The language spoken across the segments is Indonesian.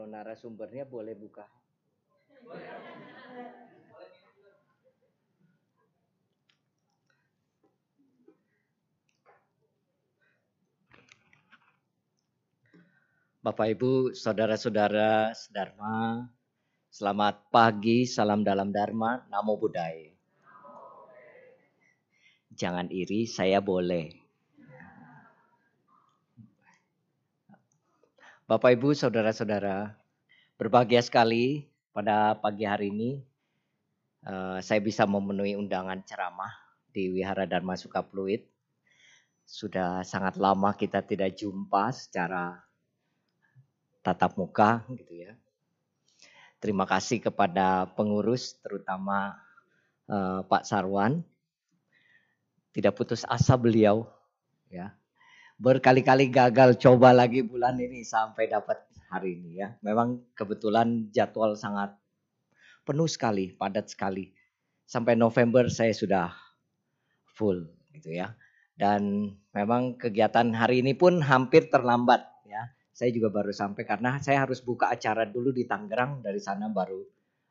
kalau narasumbernya boleh buka. Bapak Ibu, saudara-saudara Dharma, selamat pagi, salam dalam Dharma, namo buddhaya. Jangan iri, saya boleh. Bapak Ibu, saudara-saudara, berbahagia sekali pada pagi hari ini uh, saya bisa memenuhi undangan ceramah di Wihara Dharma Sukapluit. Sudah sangat lama kita tidak jumpa secara tatap muka gitu ya. Terima kasih kepada pengurus terutama uh, Pak Sarwan. Tidak putus asa beliau ya. Berkali-kali gagal coba lagi bulan ini sampai dapat hari ini ya. Memang kebetulan jadwal sangat penuh sekali, padat sekali. Sampai November saya sudah full gitu ya. Dan memang kegiatan hari ini pun hampir terlambat saya juga baru sampai karena saya harus buka acara dulu di Tangerang dari sana baru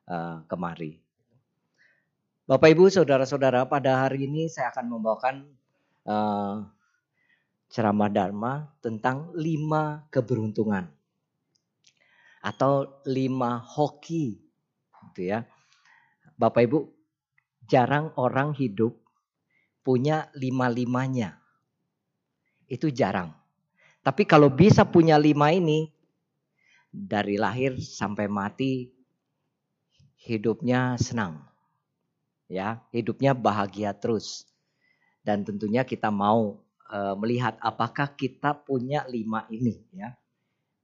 uh, kemari. Bapak Ibu, saudara-saudara, pada hari ini saya akan membawakan uh, ceramah Dharma tentang lima keberuntungan atau lima hoki, gitu ya. Bapak Ibu, jarang orang hidup punya lima-limanya. Itu jarang. Tapi kalau bisa punya lima ini, dari lahir sampai mati hidupnya senang. Ya, hidupnya bahagia terus. Dan tentunya kita mau uh, melihat apakah kita punya lima ini ya.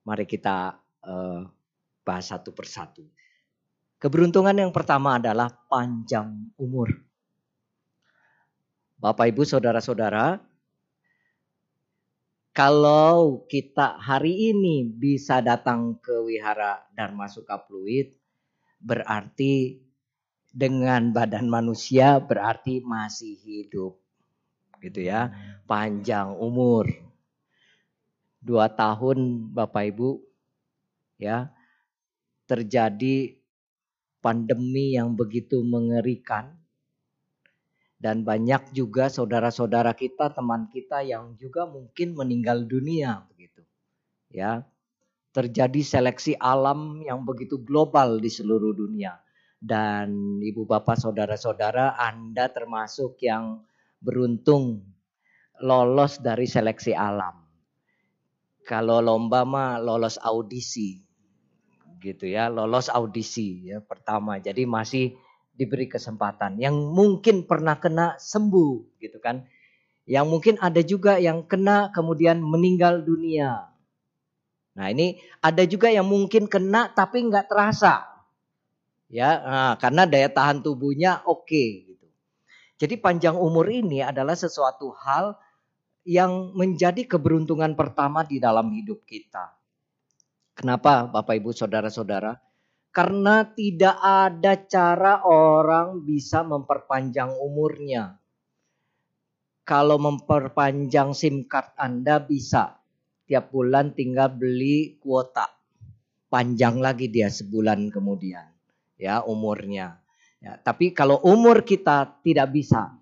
Mari kita uh, bahas satu persatu. Keberuntungan yang pertama adalah panjang umur. Bapak Ibu saudara-saudara, kalau kita hari ini bisa datang ke wihara Dharma Sukapluit, berarti dengan badan manusia berarti masih hidup. Gitu ya, panjang umur. Dua tahun Bapak Ibu, ya, terjadi pandemi yang begitu mengerikan dan banyak juga saudara-saudara kita, teman kita yang juga mungkin meninggal dunia begitu. Ya. Terjadi seleksi alam yang begitu global di seluruh dunia. Dan Ibu Bapak saudara-saudara, Anda termasuk yang beruntung lolos dari seleksi alam. Kalau lomba mah lolos audisi gitu ya, lolos audisi ya pertama. Jadi masih diberi kesempatan. Yang mungkin pernah kena sembuh gitu kan. Yang mungkin ada juga yang kena kemudian meninggal dunia. Nah ini ada juga yang mungkin kena tapi nggak terasa. Ya, nah, karena daya tahan tubuhnya oke okay. Jadi panjang umur ini adalah sesuatu hal yang menjadi keberuntungan pertama di dalam hidup kita. Kenapa Bapak Ibu Saudara-saudara? Karena tidak ada cara orang bisa memperpanjang umurnya. Kalau memperpanjang SIM card Anda bisa. Tiap bulan tinggal beli kuota. Panjang lagi dia sebulan kemudian. Ya umurnya. Ya, tapi kalau umur kita tidak bisa.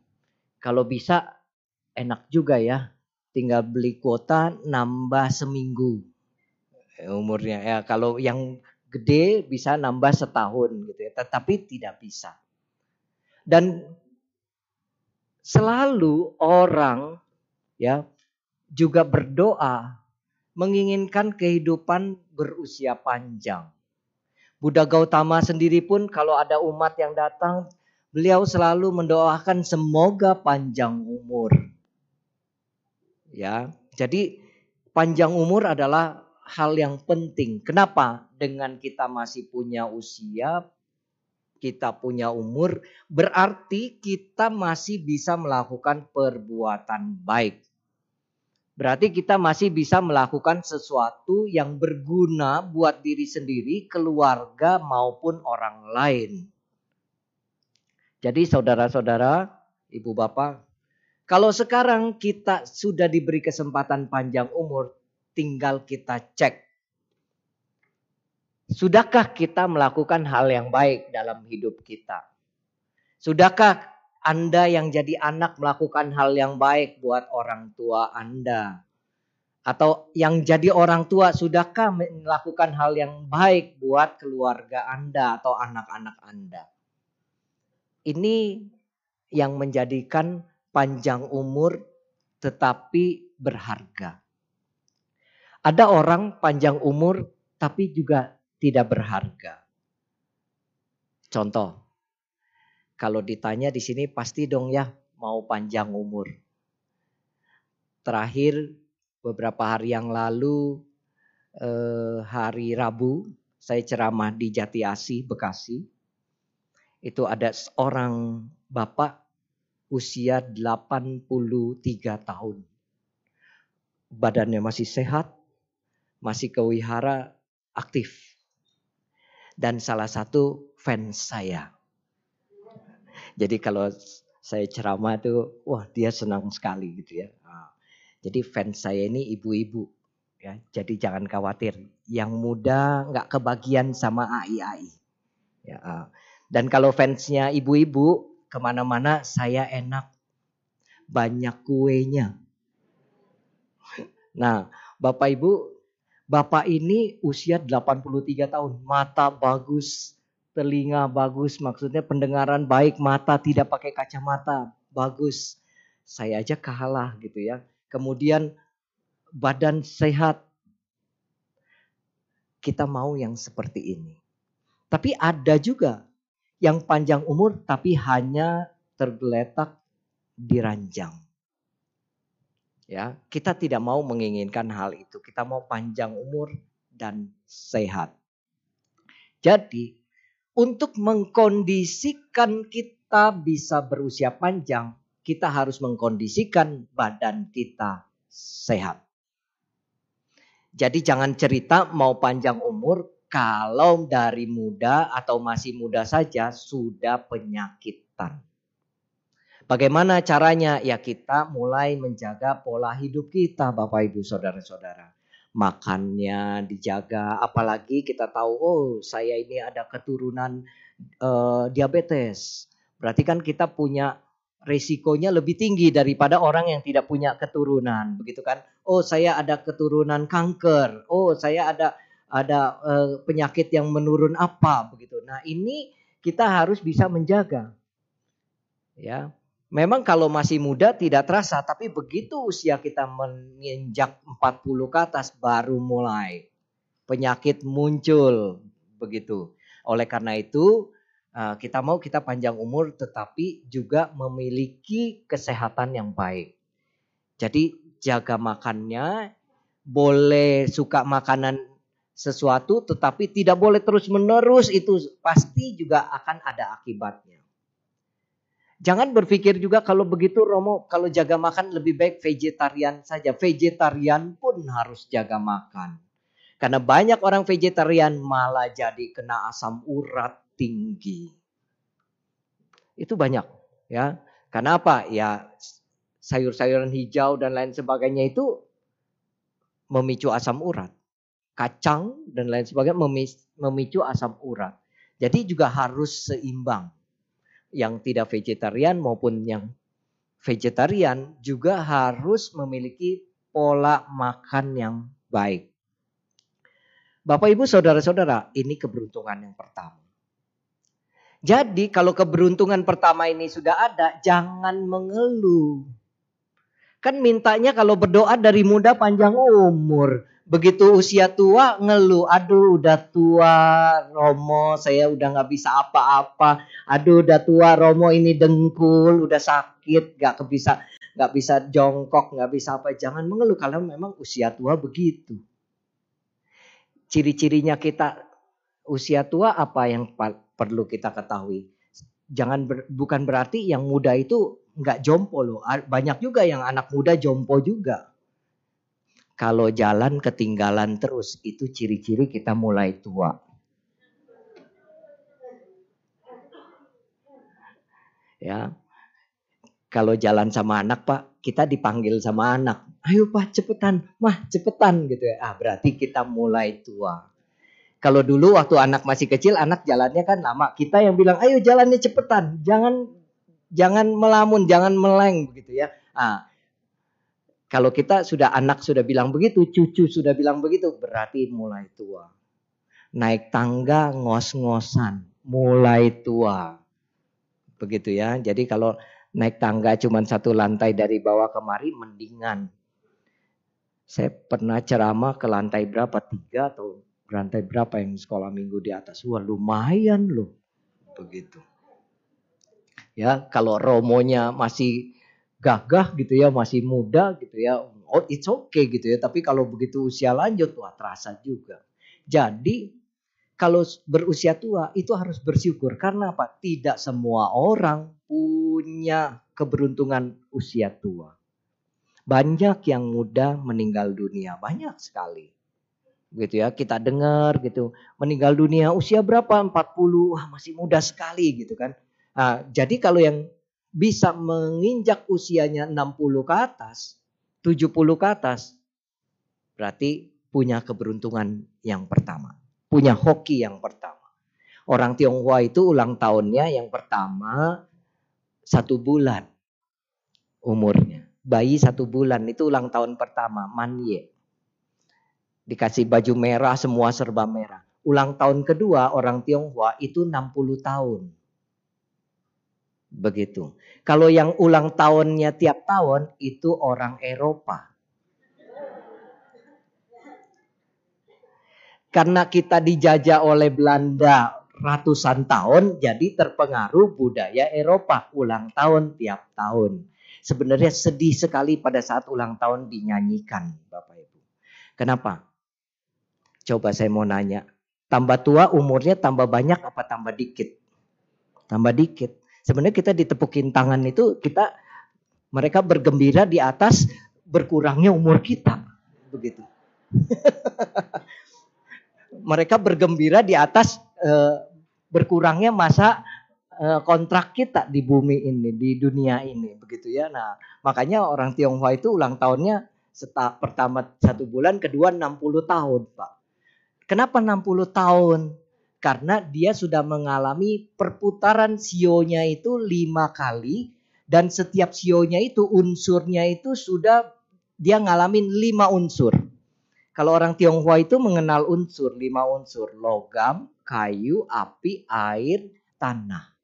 Kalau bisa enak juga ya. Tinggal beli kuota nambah seminggu umurnya ya kalau yang gede bisa nambah setahun gitu ya, tetapi tidak bisa. Dan selalu orang ya juga berdoa menginginkan kehidupan berusia panjang. Buddha Gautama sendiri pun kalau ada umat yang datang, beliau selalu mendoakan semoga panjang umur. Ya, jadi panjang umur adalah hal yang penting. Kenapa? Dengan kita masih punya usia, kita punya umur, berarti kita masih bisa melakukan perbuatan baik. Berarti kita masih bisa melakukan sesuatu yang berguna buat diri sendiri, keluarga maupun orang lain. Jadi saudara-saudara, ibu bapak, kalau sekarang kita sudah diberi kesempatan panjang umur, tinggal kita cek. Sudahkah kita melakukan hal yang baik dalam hidup kita? Sudahkah Anda yang jadi anak melakukan hal yang baik buat orang tua Anda? Atau yang jadi orang tua, sudahkah melakukan hal yang baik buat keluarga Anda atau anak-anak Anda? Ini yang menjadikan panjang umur tetapi berharga. Ada orang panjang umur tapi juga tidak berharga. Contoh, kalau ditanya di sini pasti dong ya mau panjang umur. Terakhir beberapa hari yang lalu eh, hari Rabu saya ceramah di Jati Asih Bekasi. Itu ada seorang bapak usia 83 tahun. Badannya masih sehat, masih kewihara, aktif. Dan salah satu fans saya. Jadi kalau saya ceramah tuh, wah dia senang sekali gitu ya. Nah, jadi fans saya ini ibu-ibu. Ya, jadi jangan khawatir. Yang muda nggak kebagian sama AI AI. Ya, ah. dan kalau fansnya ibu-ibu, ke mana-mana saya enak. Banyak kuenya. Nah, Bapak Ibu, Bapak ini usia 83 tahun, mata bagus, telinga bagus, maksudnya pendengaran baik, mata tidak pakai kacamata, bagus. Saya aja kalah gitu ya. Kemudian badan sehat. Kita mau yang seperti ini. Tapi ada juga yang panjang umur tapi hanya tergeletak di ranjang. Ya, kita tidak mau menginginkan hal itu. Kita mau panjang umur dan sehat. Jadi, untuk mengkondisikan kita bisa berusia panjang, kita harus mengkondisikan badan kita sehat. Jadi jangan cerita mau panjang umur kalau dari muda atau masih muda saja sudah penyakitan. Bagaimana caranya? Ya kita mulai menjaga pola hidup kita Bapak Ibu Saudara-saudara. Makannya dijaga, apalagi kita tahu oh saya ini ada keturunan uh, diabetes. Berarti kan kita punya resikonya lebih tinggi daripada orang yang tidak punya keturunan, begitu kan? Oh, saya ada keturunan kanker. Oh, saya ada ada uh, penyakit yang menurun apa begitu. Nah, ini kita harus bisa menjaga. Ya. Memang kalau masih muda tidak terasa, tapi begitu usia kita menginjak 40 ke atas baru mulai penyakit muncul begitu. Oleh karena itu, eh, kita mau kita panjang umur tetapi juga memiliki kesehatan yang baik. Jadi jaga makannya, boleh suka makanan sesuatu tetapi tidak boleh terus-menerus itu pasti juga akan ada akibatnya. Jangan berpikir juga kalau begitu Romo kalau jaga makan lebih baik vegetarian saja. Vegetarian pun harus jaga makan. Karena banyak orang vegetarian malah jadi kena asam urat tinggi. Itu banyak ya. Karena apa? Ya sayur-sayuran hijau dan lain sebagainya itu memicu asam urat kacang dan lain sebagainya memicu asam urat. Jadi juga harus seimbang. Yang tidak vegetarian maupun yang vegetarian juga harus memiliki pola makan yang baik. Bapak Ibu saudara-saudara, ini keberuntungan yang pertama. Jadi kalau keberuntungan pertama ini sudah ada, jangan mengeluh. Kan mintanya kalau berdoa dari muda panjang umur. Begitu usia tua ngeluh, aduh udah tua Romo, saya udah nggak bisa apa-apa. Aduh udah tua Romo ini dengkul, udah sakit, nggak bisa nggak bisa jongkok, nggak bisa apa. Jangan mengeluh kalau memang usia tua begitu. Ciri-cirinya kita usia tua apa yang perlu kita ketahui? Jangan ber, bukan berarti yang muda itu nggak jompo loh. Banyak juga yang anak muda jompo juga. Kalau jalan ketinggalan terus, itu ciri-ciri kita mulai tua. Ya. Kalau jalan sama anak, Pak, kita dipanggil sama anak. Ayo, Pak, cepetan. Mah, cepetan gitu ya. Ah, berarti kita mulai tua. Kalau dulu waktu anak masih kecil, anak jalannya kan lama. Kita yang bilang, ayo jalannya cepetan, jangan jangan melamun, jangan meleng begitu ya. Ah, kalau kita sudah anak sudah bilang begitu, cucu sudah bilang begitu, berarti mulai tua. Naik tangga ngos-ngosan, mulai tua. Begitu ya. Jadi kalau naik tangga cuma satu lantai dari bawah kemari, mendingan. Saya pernah ceramah ke lantai berapa? Tiga atau Rantai berapa yang sekolah minggu di atas? Wah lumayan loh. Begitu. Ya kalau romonya masih gagah gitu ya, masih muda gitu ya, oh it's okay gitu ya. Tapi kalau begitu usia lanjut, wah terasa juga. Jadi kalau berusia tua itu harus bersyukur. Karena apa? Tidak semua orang punya keberuntungan usia tua. Banyak yang muda meninggal dunia, banyak sekali gitu ya kita dengar gitu meninggal dunia usia berapa 40 wah masih muda sekali gitu kan nah, jadi kalau yang bisa menginjak usianya 60 ke atas 70 ke atas berarti punya keberuntungan yang pertama punya hoki yang pertama orang Tionghoa itu ulang tahunnya yang pertama satu bulan umurnya bayi satu bulan itu ulang tahun pertama manye Dikasih baju merah, semua serba merah. Ulang tahun kedua orang Tionghoa itu 60 tahun. Begitu. Kalau yang ulang tahunnya tiap tahun itu orang Eropa. Karena kita dijajah oleh Belanda ratusan tahun, jadi terpengaruh budaya Eropa. Ulang tahun tiap tahun. Sebenarnya sedih sekali pada saat ulang tahun dinyanyikan, Bapak Ibu. Kenapa? Coba saya mau nanya, tambah tua umurnya tambah banyak apa tambah dikit? Tambah dikit. Sebenarnya kita ditepukin tangan itu kita mereka bergembira di atas berkurangnya umur kita. Begitu. mereka bergembira di atas uh, berkurangnya masa uh, kontrak kita di bumi ini, di dunia ini, begitu ya. Nah, makanya orang Tionghoa itu ulang tahunnya seta, pertama satu bulan, kedua 60 tahun, Pak. Kenapa 60 tahun? Karena dia sudah mengalami perputaran sionya itu lima kali dan setiap sionya itu unsurnya itu sudah dia ngalamin lima unsur. Kalau orang Tionghoa itu mengenal unsur, lima unsur. Logam, kayu, api, air, tanah.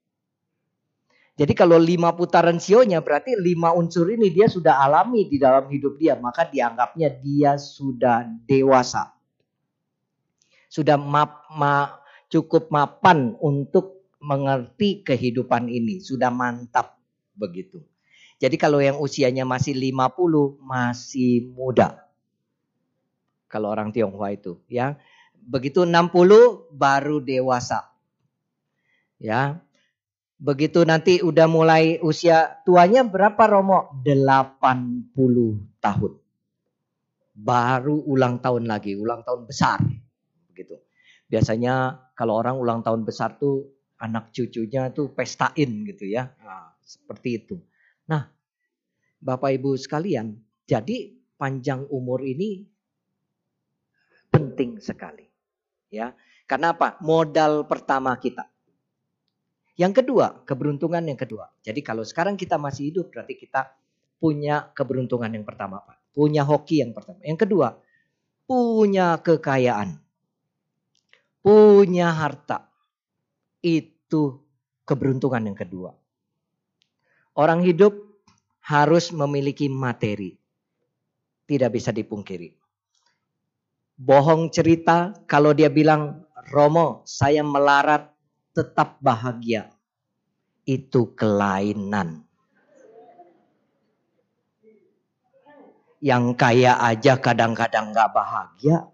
Jadi kalau lima putaran sionya berarti lima unsur ini dia sudah alami di dalam hidup dia. Maka dianggapnya dia sudah dewasa sudah map, ma, cukup mapan untuk mengerti kehidupan ini, sudah mantap begitu. Jadi kalau yang usianya masih 50 masih muda. Kalau orang Tionghoa itu, ya. Begitu 60 baru dewasa. Ya. Begitu nanti udah mulai usia tuanya berapa Romo? 80 tahun. Baru ulang tahun lagi, ulang tahun besar gitu. Biasanya kalau orang ulang tahun besar tuh anak cucunya tuh pestain gitu ya. Nah, seperti itu. Nah, Bapak Ibu sekalian, jadi panjang umur ini penting sekali. Ya. Karena apa? Modal pertama kita. Yang kedua, keberuntungan yang kedua. Jadi kalau sekarang kita masih hidup berarti kita punya keberuntungan yang pertama, Pak. Punya hoki yang pertama. Yang kedua, punya kekayaan punya harta. Itu keberuntungan yang kedua. Orang hidup harus memiliki materi. Tidak bisa dipungkiri. Bohong cerita kalau dia bilang, Romo saya melarat tetap bahagia. Itu kelainan. Yang kaya aja kadang-kadang gak bahagia.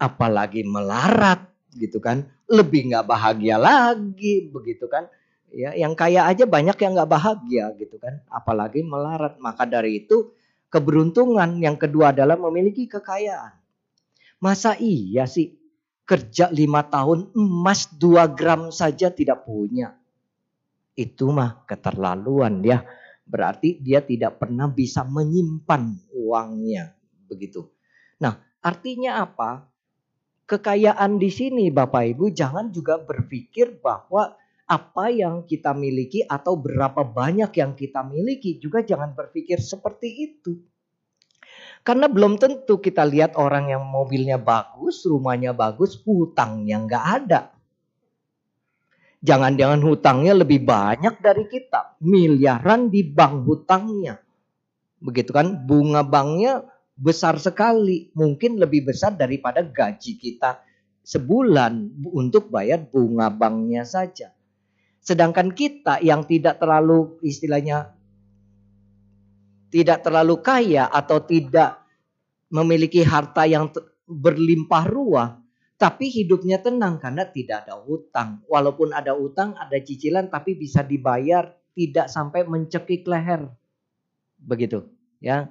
Apalagi melarat gitu kan. Lebih nggak bahagia lagi begitu kan. Ya yang kaya aja banyak yang nggak bahagia gitu kan. Apalagi melarat. Maka dari itu keberuntungan yang kedua adalah memiliki kekayaan. Masa iya sih? Kerja lima tahun emas dua gram saja tidak punya. Itu mah keterlaluan ya. Berarti dia tidak pernah bisa menyimpan uangnya begitu. Nah artinya apa kekayaan di sini Bapak Ibu jangan juga berpikir bahwa apa yang kita miliki atau berapa banyak yang kita miliki juga jangan berpikir seperti itu. Karena belum tentu kita lihat orang yang mobilnya bagus, rumahnya bagus, hutangnya nggak ada. Jangan-jangan hutangnya lebih banyak dari kita. Miliaran di bank hutangnya. Begitu kan, bunga banknya besar sekali, mungkin lebih besar daripada gaji kita sebulan untuk bayar bunga banknya saja. Sedangkan kita yang tidak terlalu istilahnya tidak terlalu kaya atau tidak memiliki harta yang berlimpah ruah, tapi hidupnya tenang karena tidak ada hutang. Walaupun ada hutang, ada cicilan tapi bisa dibayar, tidak sampai mencekik leher. Begitu, ya.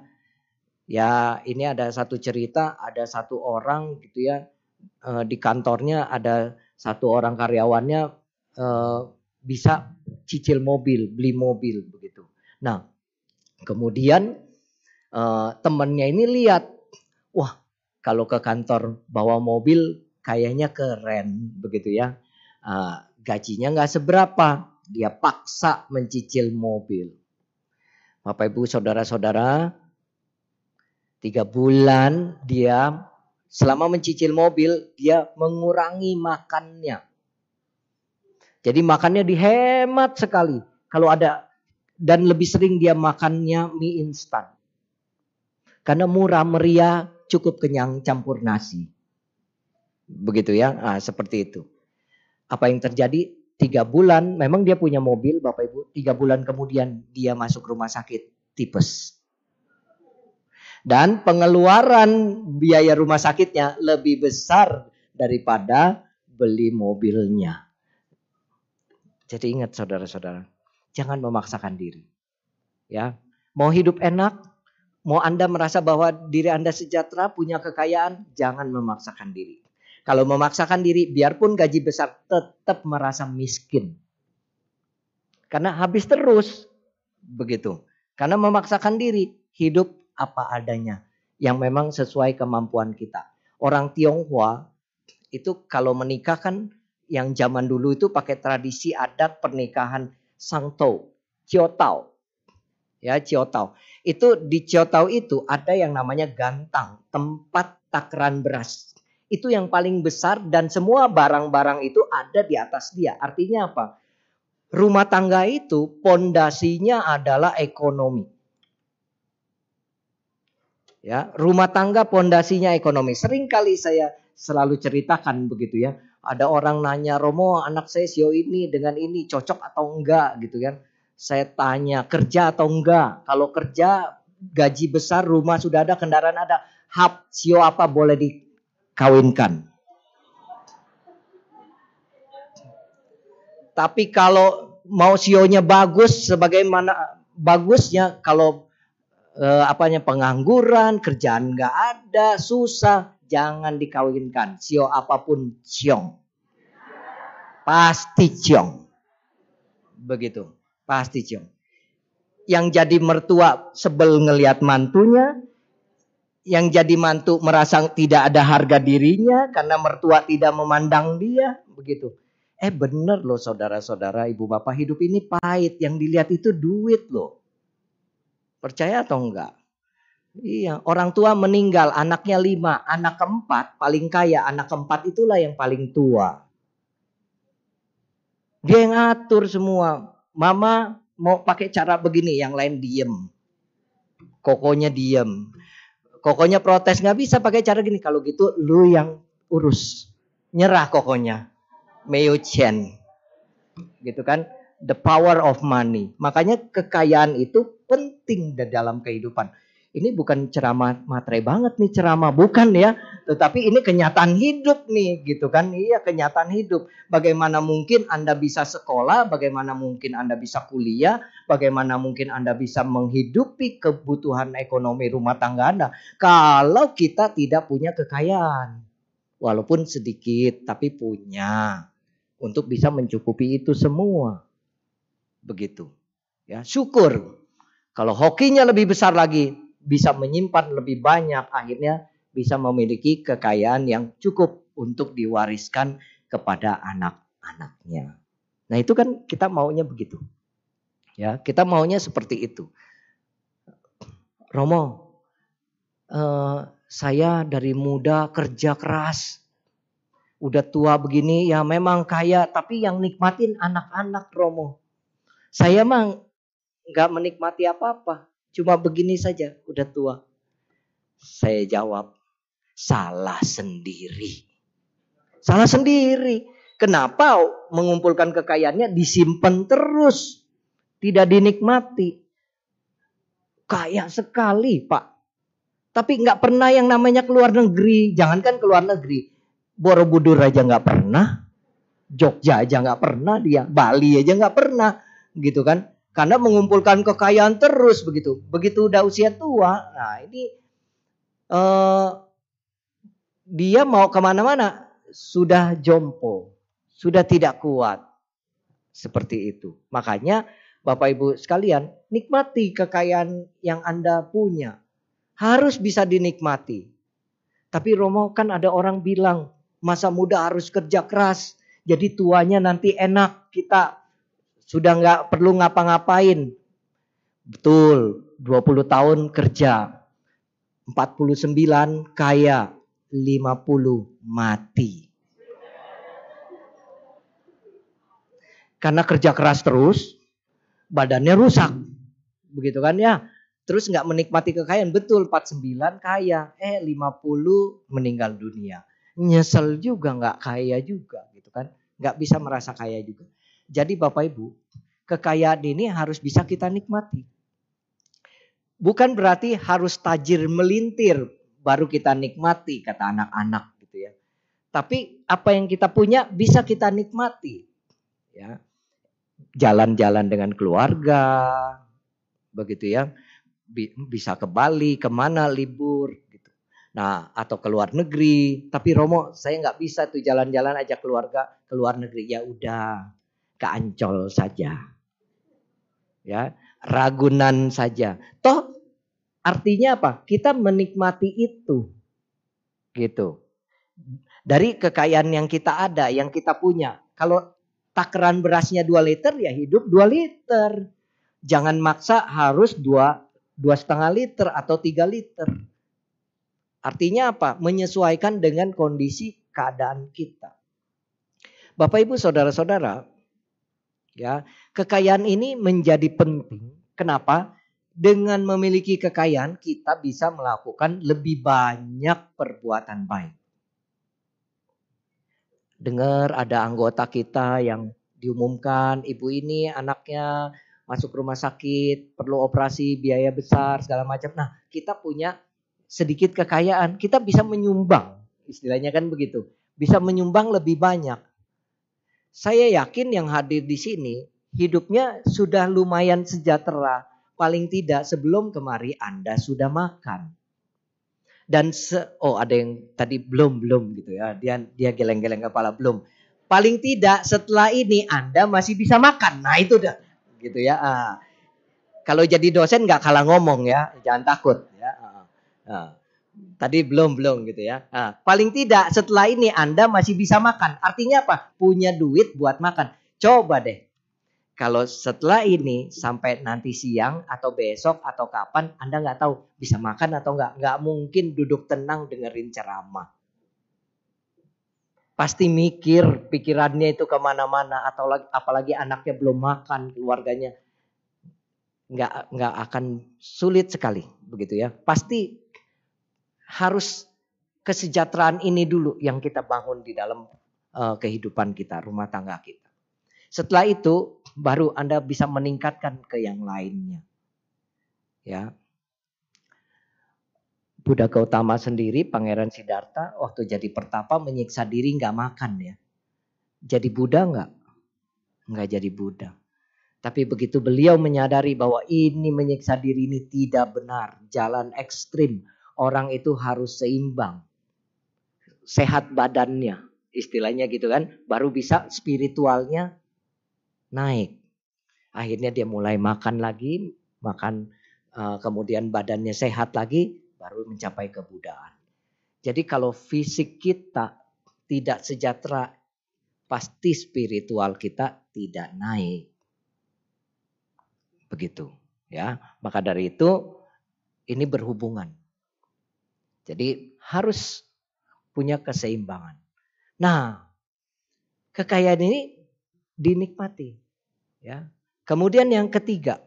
Ya, ini ada satu cerita, ada satu orang gitu ya eh, di kantornya ada satu orang karyawannya eh, bisa cicil mobil, beli mobil begitu. Nah, kemudian eh, temannya ini lihat, wah kalau ke kantor bawa mobil kayaknya keren begitu ya. gajinya nggak seberapa, dia paksa mencicil mobil. Bapak Ibu saudara-saudara, Tiga bulan dia selama mencicil mobil dia mengurangi makannya. Jadi makannya dihemat sekali. Kalau ada dan lebih sering dia makannya mie instan. Karena murah meriah cukup kenyang campur nasi. Begitu ya, nah, seperti itu. Apa yang terjadi? Tiga bulan, memang dia punya mobil Bapak Ibu. Tiga bulan kemudian dia masuk rumah sakit tipes. Dan pengeluaran biaya rumah sakitnya lebih besar daripada beli mobilnya. Jadi ingat saudara-saudara, jangan memaksakan diri. Ya, mau hidup enak, mau Anda merasa bahwa diri Anda sejahtera, punya kekayaan, jangan memaksakan diri. Kalau memaksakan diri, biarpun gaji besar, tetap merasa miskin. Karena habis terus, begitu. Karena memaksakan diri, hidup apa adanya yang memang sesuai kemampuan kita. Orang Tionghoa itu kalau menikah kan yang zaman dulu itu pakai tradisi adat pernikahan Sangto, Ciotao. Ya, Ciotao. Itu di Ciotao itu ada yang namanya gantang, tempat takaran beras. Itu yang paling besar dan semua barang-barang itu ada di atas dia. Artinya apa? Rumah tangga itu pondasinya adalah ekonomi. Ya, rumah tangga pondasinya ekonomi. Sering kali saya selalu ceritakan begitu ya. Ada orang nanya, Romo anak saya sio ini dengan ini cocok atau enggak gitu kan. Saya tanya, kerja atau enggak? Kalau kerja gaji besar, rumah sudah ada, kendaraan ada. Hap, sio apa boleh dikawinkan? Tapi kalau mau sionya bagus, sebagaimana bagusnya kalau eh, apanya pengangguran, kerjaan nggak ada, susah, jangan dikawinkan. Sio apa pun ciong. Pasti ciong. Begitu, pasti ciong. Yang jadi mertua sebel ngelihat mantunya, yang jadi mantu merasa tidak ada harga dirinya karena mertua tidak memandang dia, begitu. Eh bener loh saudara-saudara, ibu bapak hidup ini pahit. Yang dilihat itu duit loh. Percaya atau enggak? Iya, orang tua meninggal, anaknya lima, anak keempat paling kaya, anak keempat itulah yang paling tua. Dia yang atur semua. Mama mau pakai cara begini, yang lain diem. Kokonya diem. Kokonya protes, nggak bisa pakai cara gini. Kalau gitu lu yang urus. Nyerah kokonya. Meo Chen. Gitu kan the power of money. Makanya kekayaan itu penting dalam kehidupan. Ini bukan ceramah materai banget nih ceramah, bukan ya. Tetapi ini kenyataan hidup nih gitu kan. Iya kenyataan hidup. Bagaimana mungkin Anda bisa sekolah, bagaimana mungkin Anda bisa kuliah, bagaimana mungkin Anda bisa menghidupi kebutuhan ekonomi rumah tangga Anda. Kalau kita tidak punya kekayaan. Walaupun sedikit tapi punya. Untuk bisa mencukupi itu semua. Begitu. Ya, syukur. Kalau hokinya lebih besar lagi, bisa menyimpan lebih banyak, akhirnya bisa memiliki kekayaan yang cukup. untuk diwariskan kepada anak-anaknya. Nah, itu kan kita maunya begitu. Ya, kita maunya seperti itu. Romo, eh, saya dari muda kerja keras. Udah tua begini ya memang kaya, tapi yang nikmatin anak-anak Romo. Saya mah nggak menikmati apa-apa. Cuma begini saja, udah tua. Saya jawab, salah sendiri. Salah sendiri. Kenapa mengumpulkan kekayaannya disimpan terus? Tidak dinikmati. Kaya sekali Pak. Tapi nggak pernah yang namanya keluar negeri. Jangankan keluar negeri. Borobudur aja nggak pernah. Jogja aja nggak pernah dia. Bali aja nggak pernah. Gitu kan. Karena mengumpulkan kekayaan terus begitu. Begitu udah usia tua. Nah ini. Uh, dia mau ke mana-mana. Sudah jompo sudah tidak kuat. Seperti itu. Makanya Bapak Ibu sekalian, nikmati kekayaan yang Anda punya. Harus bisa dinikmati. Tapi Romo kan ada orang bilang, masa muda harus kerja keras. Jadi tuanya nanti enak, kita sudah nggak perlu ngapa-ngapain. Betul, 20 tahun kerja. 49 kaya, 50 mati. Karena kerja keras terus, badannya rusak. Begitu kan ya. Terus nggak menikmati kekayaan. Betul 49 kaya. Eh 50 meninggal dunia. Nyesel juga nggak kaya juga gitu kan. Nggak bisa merasa kaya juga. Jadi Bapak Ibu, kekayaan ini harus bisa kita nikmati. Bukan berarti harus tajir melintir baru kita nikmati kata anak-anak gitu ya. Tapi apa yang kita punya bisa kita nikmati. Ya jalan-jalan dengan keluarga, begitu ya, bisa ke Bali, ke mana libur, gitu. Nah, atau ke luar negeri. Tapi Romo, saya nggak bisa tuh jalan-jalan aja keluarga ke luar negeri. Ya udah, ke Ancol saja. Ya, Ragunan saja. Toh artinya apa? Kita menikmati itu. Gitu. Dari kekayaan yang kita ada, yang kita punya. Kalau takaran berasnya 2 liter ya hidup 2 liter. Jangan maksa harus dua dua setengah liter atau 3 liter. Artinya apa? Menyesuaikan dengan kondisi keadaan kita. Bapak Ibu saudara-saudara, ya, kekayaan ini menjadi penting. Kenapa? Dengan memiliki kekayaan kita bisa melakukan lebih banyak perbuatan baik dengar ada anggota kita yang diumumkan ibu ini anaknya masuk rumah sakit, perlu operasi, biaya besar, segala macam. Nah, kita punya sedikit kekayaan, kita bisa menyumbang, istilahnya kan begitu. Bisa menyumbang lebih banyak. Saya yakin yang hadir di sini hidupnya sudah lumayan sejahtera. Paling tidak sebelum kemari Anda sudah makan dan se oh ada yang tadi belum belum gitu ya dia dia geleng-geleng kepala belum paling tidak setelah ini anda masih bisa makan nah itu dah gitu ya ah. kalau jadi dosen nggak kalah ngomong ya jangan takut ya ah. Ah. tadi belum belum gitu ya ah. paling tidak setelah ini anda masih bisa makan artinya apa punya duit buat makan coba deh kalau setelah ini sampai nanti siang atau besok atau kapan Anda nggak tahu bisa makan atau nggak. Nggak mungkin duduk tenang dengerin ceramah. Pasti mikir pikirannya itu ke mana-mana atau apalagi anaknya belum makan keluarganya nggak nggak akan sulit sekali begitu ya. Pasti harus kesejahteraan ini dulu yang kita bangun di dalam uh, kehidupan kita, rumah tangga kita. Setelah itu baru Anda bisa meningkatkan ke yang lainnya. Ya. Buddha Gautama sendiri, Pangeran Siddhartha, waktu jadi pertapa menyiksa diri nggak makan ya. Jadi Buddha nggak? Nggak jadi Buddha. Tapi begitu beliau menyadari bahwa ini menyiksa diri ini tidak benar, jalan ekstrim, orang itu harus seimbang, sehat badannya, istilahnya gitu kan, baru bisa spiritualnya naik. Akhirnya dia mulai makan lagi, makan uh, kemudian badannya sehat lagi, baru mencapai kebudaan. Jadi kalau fisik kita tidak sejahtera, pasti spiritual kita tidak naik. Begitu, ya. Maka dari itu ini berhubungan. Jadi harus punya keseimbangan. Nah, kekayaan ini dinikmati, ya. Kemudian yang ketiga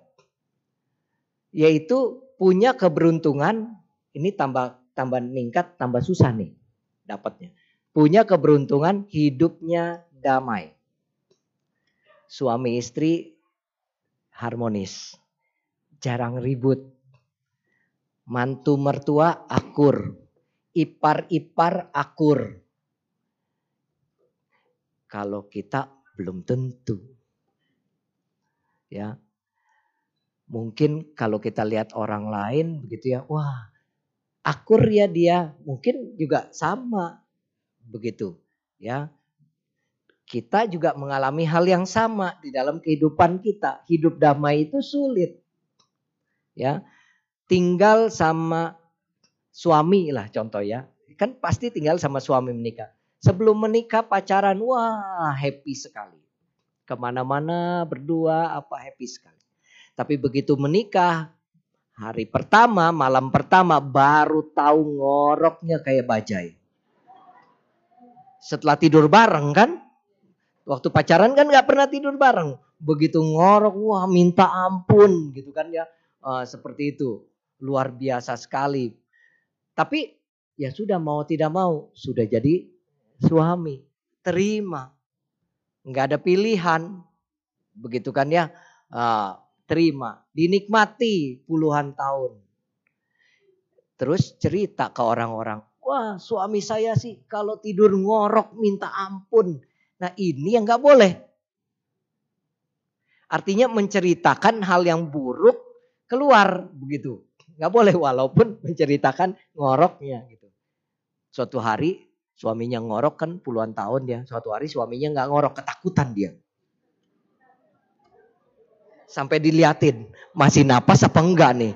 yaitu punya keberuntungan ini tambah tambah meningkat tambah susah nih dapatnya. Punya keberuntungan hidupnya damai. Suami istri harmonis. Jarang ribut. Mantu mertua akur. Ipar-ipar akur. Kalau kita belum tentu. Ya. Mungkin kalau kita lihat orang lain begitu ya, wah akur ya dia, mungkin juga sama begitu ya. Kita juga mengalami hal yang sama di dalam kehidupan kita. Hidup damai itu sulit. Ya. Tinggal sama suami lah contoh ya. Kan pasti tinggal sama suami menikah. Sebelum menikah pacaran, wah happy sekali. Ke mana-mana berdua apa happy sekali. Tapi begitu menikah, Hari pertama, malam pertama baru tahu ngoroknya kayak bajai. Setelah tidur bareng kan, waktu pacaran kan nggak pernah tidur bareng. Begitu ngorok, wah minta ampun gitu kan ya. Uh, seperti itu, luar biasa sekali. Tapi ya sudah mau tidak mau, sudah jadi suami. Terima, nggak ada pilihan. Begitu kan ya. Uh, terima, dinikmati puluhan tahun. Terus cerita ke orang-orang, wah suami saya sih kalau tidur ngorok minta ampun. Nah ini yang gak boleh. Artinya menceritakan hal yang buruk keluar begitu. Gak boleh walaupun menceritakan ngoroknya gitu. Suatu hari suaminya ngorok kan puluhan tahun ya. Suatu hari suaminya gak ngorok, ketakutan dia sampai diliatin masih napas apa enggak nih.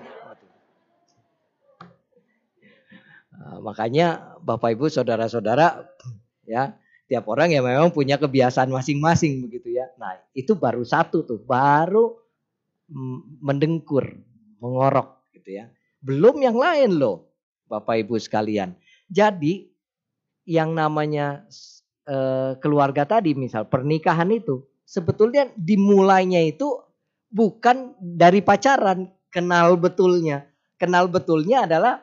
Nah, makanya Bapak Ibu saudara-saudara ya tiap orang ya memang punya kebiasaan masing-masing begitu ya. Nah itu baru satu tuh baru mendengkur mengorok gitu ya. Belum yang lain loh Bapak Ibu sekalian. Jadi yang namanya e, keluarga tadi misal pernikahan itu sebetulnya dimulainya itu bukan dari pacaran, kenal betulnya. Kenal betulnya adalah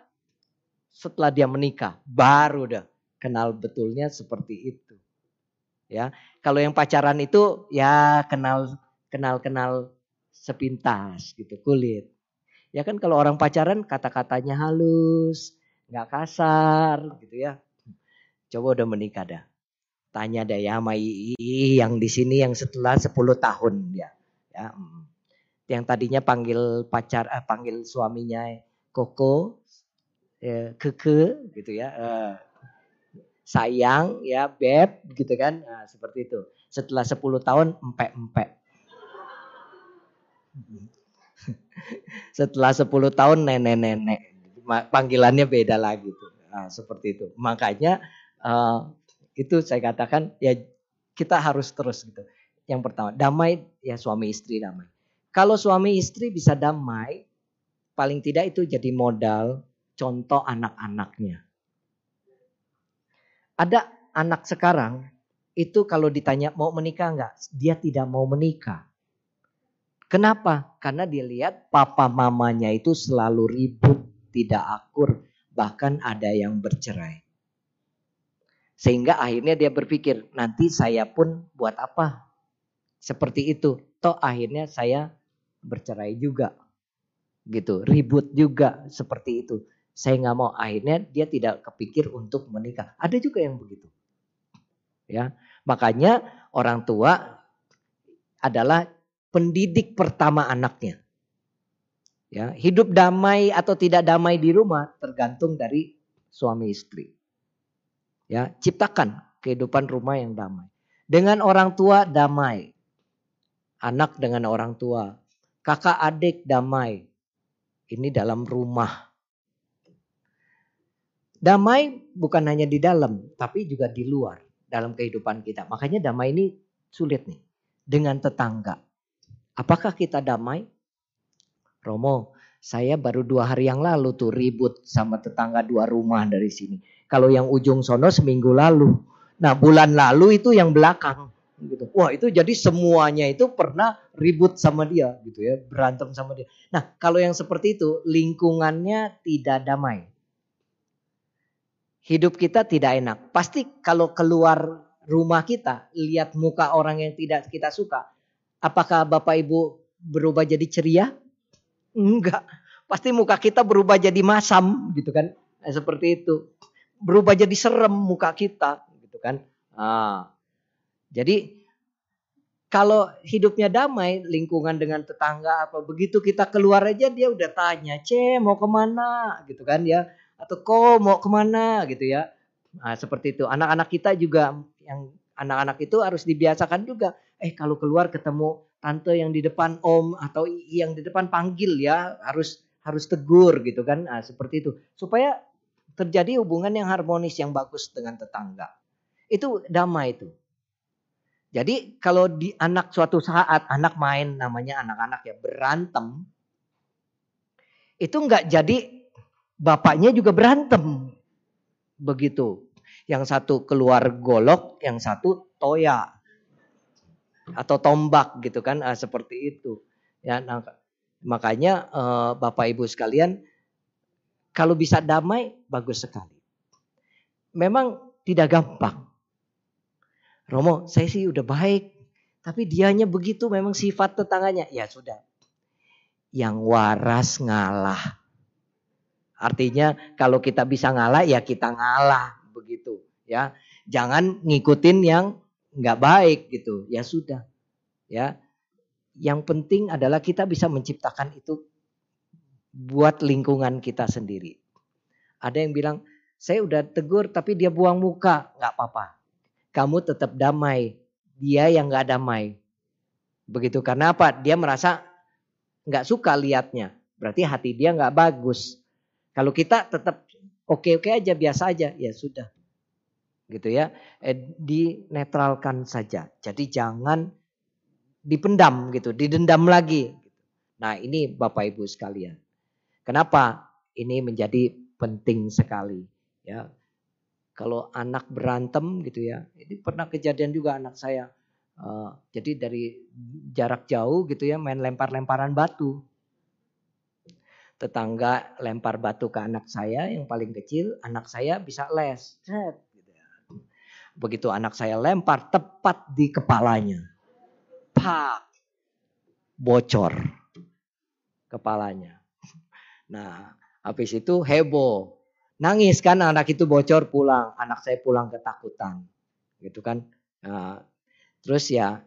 setelah dia menikah, baru dah kenal betulnya seperti itu. Ya, kalau yang pacaran itu ya kenal kenal kenal sepintas gitu kulit. Ya kan kalau orang pacaran kata-katanya halus, nggak kasar gitu ya. Coba udah menikah dah. Tanya deh ya sama yang di sini yang setelah 10 tahun ya. Ya, yang tadinya panggil pacar eh, panggil suaminya koko eh, keke gitu ya eh, sayang ya beb gitu kan. Nah, seperti itu. Setelah 10 tahun empek empek. Setelah 10 tahun nenek nenek panggilannya beda lagi tuh. Nah, seperti itu. Makanya uh, itu saya katakan ya kita harus terus gitu yang pertama damai ya suami istri damai kalau suami istri bisa damai, paling tidak itu jadi modal contoh anak-anaknya. Ada anak sekarang itu kalau ditanya mau menikah enggak, dia tidak mau menikah. Kenapa? Karena dia lihat papa mamanya itu selalu ribut, tidak akur, bahkan ada yang bercerai. Sehingga akhirnya dia berpikir, nanti saya pun buat apa? Seperti itu. Toh akhirnya saya bercerai juga. Gitu, ribut juga seperti itu. Saya nggak mau akhirnya dia tidak kepikir untuk menikah. Ada juga yang begitu. Ya, makanya orang tua adalah pendidik pertama anaknya. Ya, hidup damai atau tidak damai di rumah tergantung dari suami istri. Ya, ciptakan kehidupan rumah yang damai. Dengan orang tua damai. Anak dengan orang tua kakak adik damai. Ini dalam rumah. Damai bukan hanya di dalam, tapi juga di luar. dalam kehidupan kita. Makanya damai ini sulit nih. Dengan tetangga. Apakah kita damai? Romo, saya baru dua hari yang lalu tuh ribut sama tetangga dua rumah dari sini. Kalau yang ujung sono seminggu lalu. Nah bulan lalu itu yang belakang. Gitu. Wah itu jadi semuanya itu pernah ribut sama dia gitu ya. Berantem sama dia. Nah kalau yang seperti itu lingkungannya tidak damai. Hidup kita tidak enak. Pasti kalau keluar rumah kita lihat muka orang yang tidak kita suka. Apakah Bapak Ibu berubah jadi ceria? Enggak. Pasti muka kita berubah jadi masam gitu kan. Nah, seperti itu. Berubah jadi serem muka kita gitu kan. Nah, jadi kalau hidupnya damai, lingkungan dengan tetangga apa begitu kita keluar aja dia udah tanya, "Ce, mau ke mana?" gitu kan ya. Atau "Ko, mau ke mana?" gitu ya. Nah, seperti itu. Anak-anak kita juga yang anak-anak itu harus dibiasakan juga. Eh, kalau keluar ketemu tante yang di depan om atau yang di depan panggil ya harus harus tegur gitu kan nah, seperti itu supaya terjadi hubungan yang harmonis yang bagus dengan tetangga. Itu damai itu. Jadi kalau di anak suatu saat anak main namanya anak-anak ya berantem itu nggak jadi bapaknya juga berantem. Begitu. Yang satu keluar golok yang satu toya atau tombak gitu kan ah, seperti itu. Ya nah, makanya eh, bapak ibu sekalian kalau bisa damai bagus sekali memang tidak gampang Romo saya sih udah baik tapi dianya begitu memang sifat tetangganya ya sudah yang waras ngalah artinya kalau kita bisa ngalah ya kita ngalah begitu ya jangan ngikutin yang nggak baik gitu. Ya sudah. Ya. Yang penting adalah kita bisa menciptakan itu buat lingkungan kita sendiri. Ada yang bilang, saya udah tegur tapi dia buang muka. nggak apa-apa. Kamu tetap damai. Dia yang nggak damai. Begitu karena apa? Dia merasa nggak suka liatnya. Berarti hati dia nggak bagus. Kalau kita tetap oke-oke aja, biasa aja, ya sudah gitu ya eh, dinetralkan saja jadi jangan dipendam gitu didendam lagi nah ini bapak ibu sekalian kenapa ini menjadi penting sekali ya kalau anak berantem gitu ya ini pernah kejadian juga anak saya uh, jadi dari jarak jauh gitu ya main lempar-lemparan batu tetangga lempar batu ke anak saya yang paling kecil anak saya bisa les Cet, Begitu anak saya lempar tepat di kepalanya. Pak. Bocor kepalanya. Nah, habis itu heboh. Nangis kan anak itu bocor pulang. Anak saya pulang ketakutan. Gitu kan. Nah, terus ya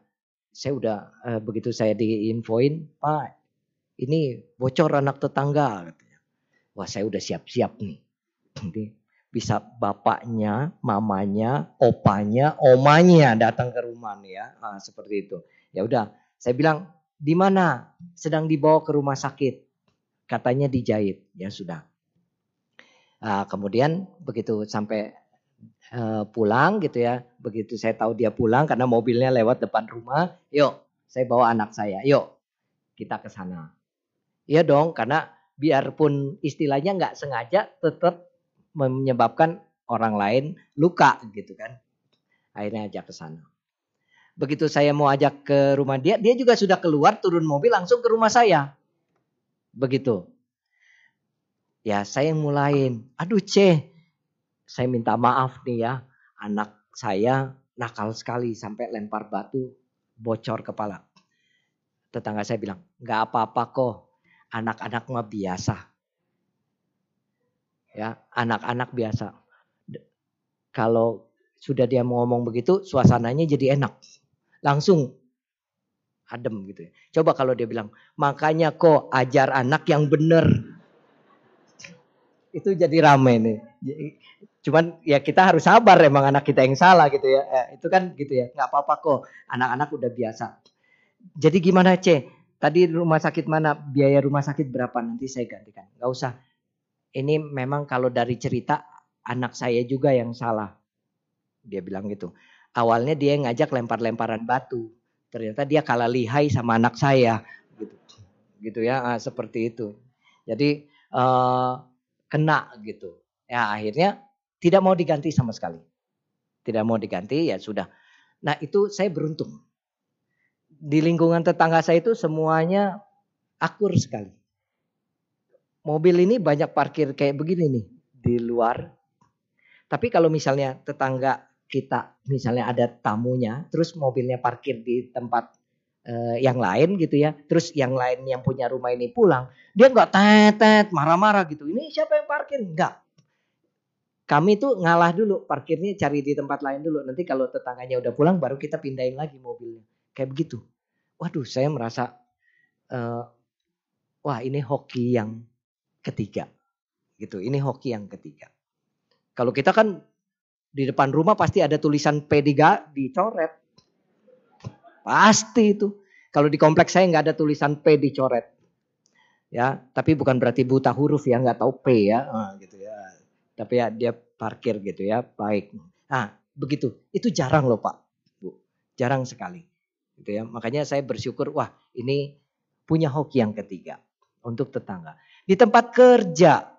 saya udah eh, begitu saya diinfoin, Pak, ini bocor anak tetangga. Wah saya udah siap-siap nih bisa bapaknya, mamanya, opanya, omanya datang ke rumah nih ya, nah, seperti itu. Ya udah, saya bilang di mana? Sedang dibawa ke rumah sakit. Katanya dijahit. Ya sudah. Nah, kemudian begitu sampai uh, pulang gitu ya, begitu saya tahu dia pulang karena mobilnya lewat depan rumah, yuk saya bawa anak saya, yuk kita ke sana. Iya dong, karena biarpun istilahnya nggak sengaja, tetap menyebabkan orang lain luka gitu kan. Akhirnya ajak ke sana. Begitu saya mau ajak ke rumah dia, dia juga sudah keluar turun mobil langsung ke rumah saya. Begitu. Ya saya yang mulain. Aduh C, saya minta maaf nih ya. Anak saya nakal sekali sampai lempar batu bocor kepala. Tetangga saya bilang, nggak apa-apa kok. Anak-anak mah biasa ya anak-anak biasa. Kalau sudah dia mau ngomong begitu, suasananya jadi enak. Langsung adem gitu ya. Coba kalau dia bilang, makanya kok ajar anak yang benar. Itu jadi rame nih. Cuman ya kita harus sabar emang anak kita yang salah gitu ya. Eh, itu kan gitu ya, nggak apa-apa kok. Anak-anak udah biasa. Jadi gimana C? Tadi rumah sakit mana? Biaya rumah sakit berapa? Nanti saya gantikan. Gak usah ini memang kalau dari cerita anak saya juga yang salah. Dia bilang gitu. Awalnya dia ngajak lempar-lemparan batu. Ternyata dia kalah lihai sama anak saya. Gitu, gitu ya, ah, seperti itu. Jadi uh, kena gitu. Ya akhirnya tidak mau diganti sama sekali. Tidak mau diganti ya sudah. Nah itu saya beruntung. Di lingkungan tetangga saya itu semuanya akur sekali. Mobil ini banyak parkir kayak begini nih di luar. Tapi kalau misalnya tetangga kita misalnya ada tamunya, terus mobilnya parkir di tempat uh, yang lain gitu ya, terus yang lain yang punya rumah ini pulang, dia nggak tetet marah-marah gitu. Ini siapa yang parkir? Enggak. Kami tuh ngalah dulu, parkirnya cari di tempat lain dulu. Nanti kalau tetangganya udah pulang, baru kita pindahin lagi mobilnya. Kayak begitu. Waduh, saya merasa, uh, wah ini hoki yang ketiga. Gitu. Ini hoki yang ketiga. Kalau kita kan di depan rumah pasti ada tulisan P3 dicoret. Pasti itu. Kalau di kompleks saya nggak ada tulisan P dicoret. Ya, tapi bukan berarti buta huruf ya, nggak tahu P ya, nah, gitu ya. Tapi ya dia parkir gitu ya, baik. Nah, begitu. Itu jarang loh Pak, Bu. Jarang sekali. Gitu ya. Makanya saya bersyukur, wah ini punya hoki yang ketiga untuk tetangga. Di tempat kerja,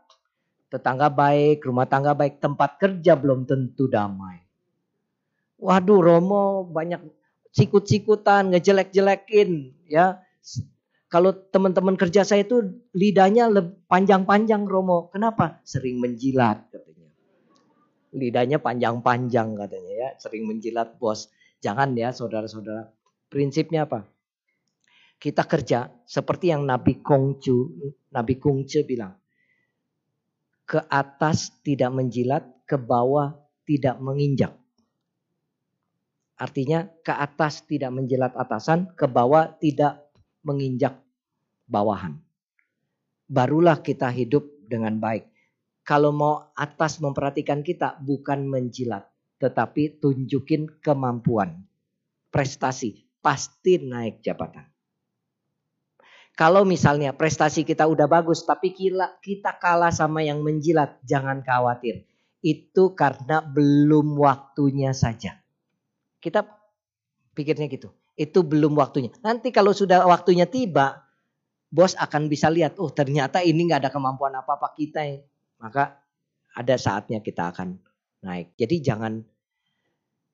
tetangga baik, rumah tangga baik, tempat kerja belum tentu damai. Waduh, Romo banyak sikut-sikutan, ngejelek-jelekin, ya. Kalau teman-teman kerja saya itu lidahnya panjang-panjang Romo. Kenapa? Sering menjilat katanya. Lidahnya panjang-panjang katanya ya, sering menjilat bos. Jangan ya saudara-saudara. Prinsipnya apa? kita kerja seperti yang Nabi Kongcu, Nabi Kongcu bilang. Ke atas tidak menjilat, ke bawah tidak menginjak. Artinya ke atas tidak menjilat atasan, ke bawah tidak menginjak bawahan. Barulah kita hidup dengan baik. Kalau mau atas memperhatikan kita bukan menjilat, tetapi tunjukin kemampuan, prestasi, pasti naik jabatan. Kalau misalnya prestasi kita udah bagus tapi kita, kalah sama yang menjilat, jangan khawatir. Itu karena belum waktunya saja. Kita pikirnya gitu. Itu belum waktunya. Nanti kalau sudah waktunya tiba, bos akan bisa lihat, oh ternyata ini nggak ada kemampuan apa-apa kita. Ya. Maka ada saatnya kita akan naik. Jadi jangan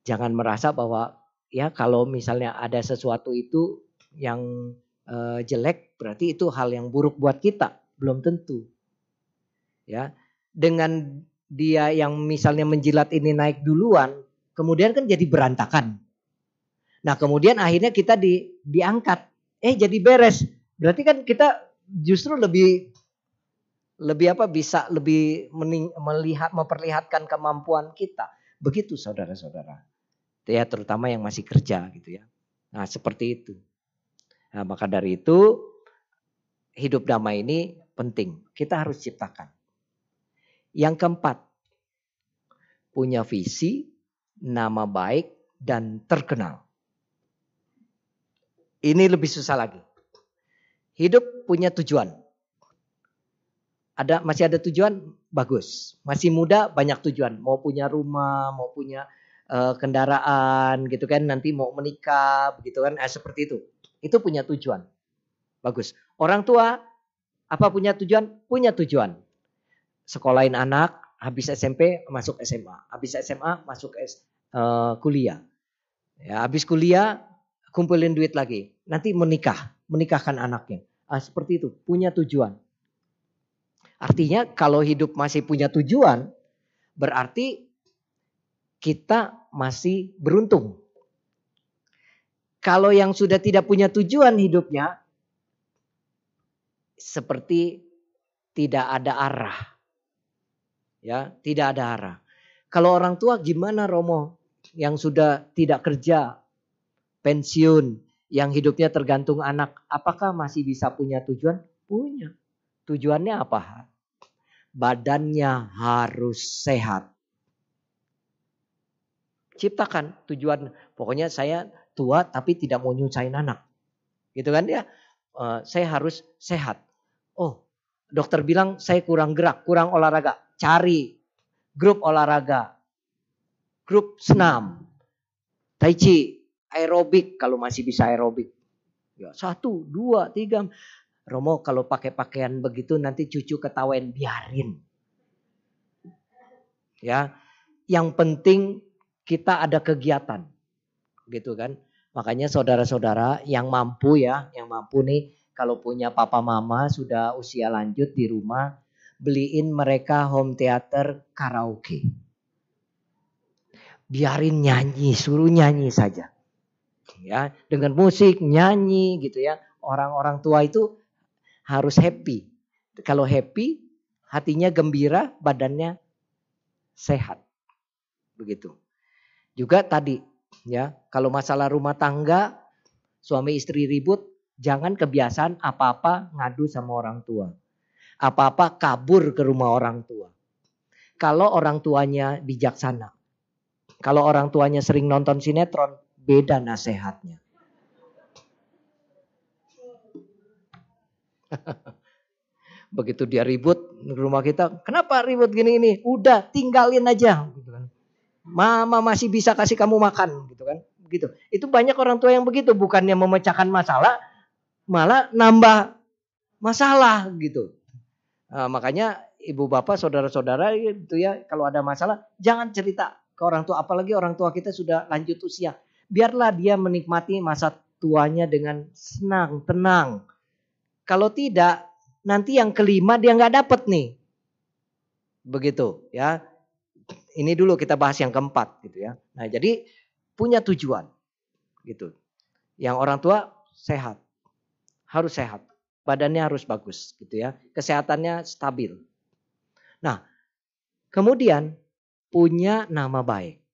jangan merasa bahwa ya kalau misalnya ada sesuatu itu yang uh, jelek berarti itu hal yang buruk buat kita, belum tentu. Ya. Dengan dia yang misalnya menjilat ini naik duluan, kemudian kan jadi berantakan. Nah, kemudian akhirnya kita di, diangkat. Eh, jadi beres. Berarti kan kita justru lebih lebih apa bisa lebih mening, melihat memperlihatkan kemampuan kita. Begitu saudara-saudara. Ya terutama yang masih kerja gitu ya. Nah, seperti itu. Nah, maka dari itu hidup damai ini penting. Kita harus ciptakan. Yang keempat, punya visi, nama baik, dan terkenal. Ini lebih susah lagi. Hidup punya tujuan. Ada masih ada tujuan bagus. Masih muda banyak tujuan. Mau punya rumah, mau punya uh, kendaraan gitu kan, nanti mau menikah begitu kan, eh, seperti itu. Itu punya tujuan. Bagus. Orang tua apa punya tujuan? Punya tujuan. Sekolahin anak, habis SMP masuk SMA, habis SMA masuk S, uh, kuliah. Ya, habis kuliah kumpulin duit lagi. Nanti menikah, menikahkan anaknya. Ah, seperti itu, punya tujuan. Artinya kalau hidup masih punya tujuan, berarti kita masih beruntung. Kalau yang sudah tidak punya tujuan hidupnya, seperti tidak ada arah. Ya, tidak ada arah. Kalau orang tua gimana Romo yang sudah tidak kerja, pensiun, yang hidupnya tergantung anak, apakah masih bisa punya tujuan? Punya. Tujuannya apa? Badannya harus sehat. Ciptakan tujuan. Pokoknya saya tua tapi tidak mau nyusahin anak. Gitu kan ya. Uh, saya harus sehat. Oh, dokter bilang saya kurang gerak, kurang olahraga. Cari grup olahraga. Grup senam. Tai Chi, aerobik kalau masih bisa aerobik. Ya, satu, dua, tiga. Romo kalau pakai pakaian begitu nanti cucu ketawain biarin. Ya, yang penting kita ada kegiatan, gitu kan? Makanya saudara-saudara yang mampu ya, yang mampu nih kalau punya papa mama sudah usia lanjut di rumah, beliin mereka home theater karaoke. Biarin nyanyi, suruh nyanyi saja. Ya dengan musik nyanyi gitu ya. Orang-orang tua itu harus happy. Kalau happy hatinya gembira badannya sehat. Begitu. Juga tadi ya kalau masalah rumah tangga suami istri ribut jangan kebiasaan apa-apa ngadu sama orang tua apa-apa kabur ke rumah orang tua kalau orang tuanya bijaksana kalau orang tuanya sering nonton sinetron beda nasehatnya. Begitu dia ribut rumah kita, kenapa ribut gini ini? Udah tinggalin aja. Gitu. Mama masih bisa kasih kamu makan, gitu kan? Begitu. Itu banyak orang tua yang begitu, bukannya memecahkan masalah, malah nambah masalah gitu. Nah, makanya ibu bapak saudara-saudara itu ya kalau ada masalah jangan cerita ke orang tua apalagi orang tua kita sudah lanjut usia biarlah dia menikmati masa tuanya dengan senang, tenang. Kalau tidak, nanti yang kelima dia nggak dapet nih. Begitu ya. Ini dulu kita bahas yang keempat gitu ya. Nah jadi punya tujuan gitu. Yang orang tua sehat, harus sehat, badannya harus bagus gitu ya, kesehatannya stabil. Nah kemudian punya nama baik.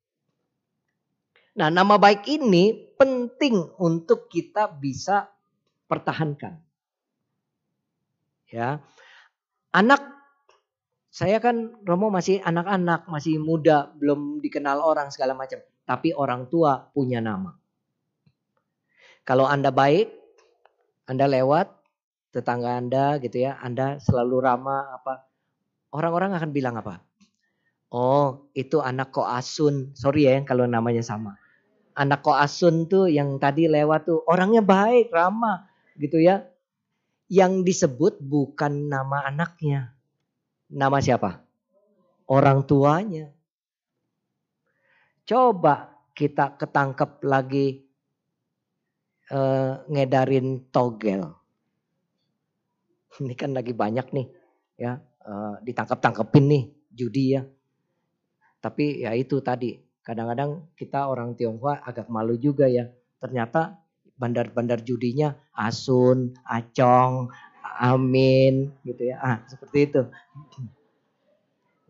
Nah, nama baik ini penting untuk kita bisa pertahankan. Ya. Anak saya kan Romo masih anak-anak, masih muda, belum dikenal orang segala macam, tapi orang tua punya nama. Kalau Anda baik, Anda lewat tetangga Anda gitu ya, Anda selalu ramah apa? Orang-orang akan bilang apa? Oh, itu anak kok Asun. Sorry ya kalau namanya sama. Anak kok Asun tuh yang tadi lewat tuh orangnya baik, ramah gitu ya. Yang disebut bukan nama anaknya. Nama siapa? Orang tuanya. Coba kita ketangkep lagi uh, ngedarin togel. Ini kan lagi banyak nih ya uh, ditangkap-tangkepin nih judi ya tapi ya itu tadi, kadang-kadang kita orang Tionghoa agak malu juga ya. Ternyata bandar-bandar judinya Asun, Acong, Amin gitu ya. Ah, seperti itu.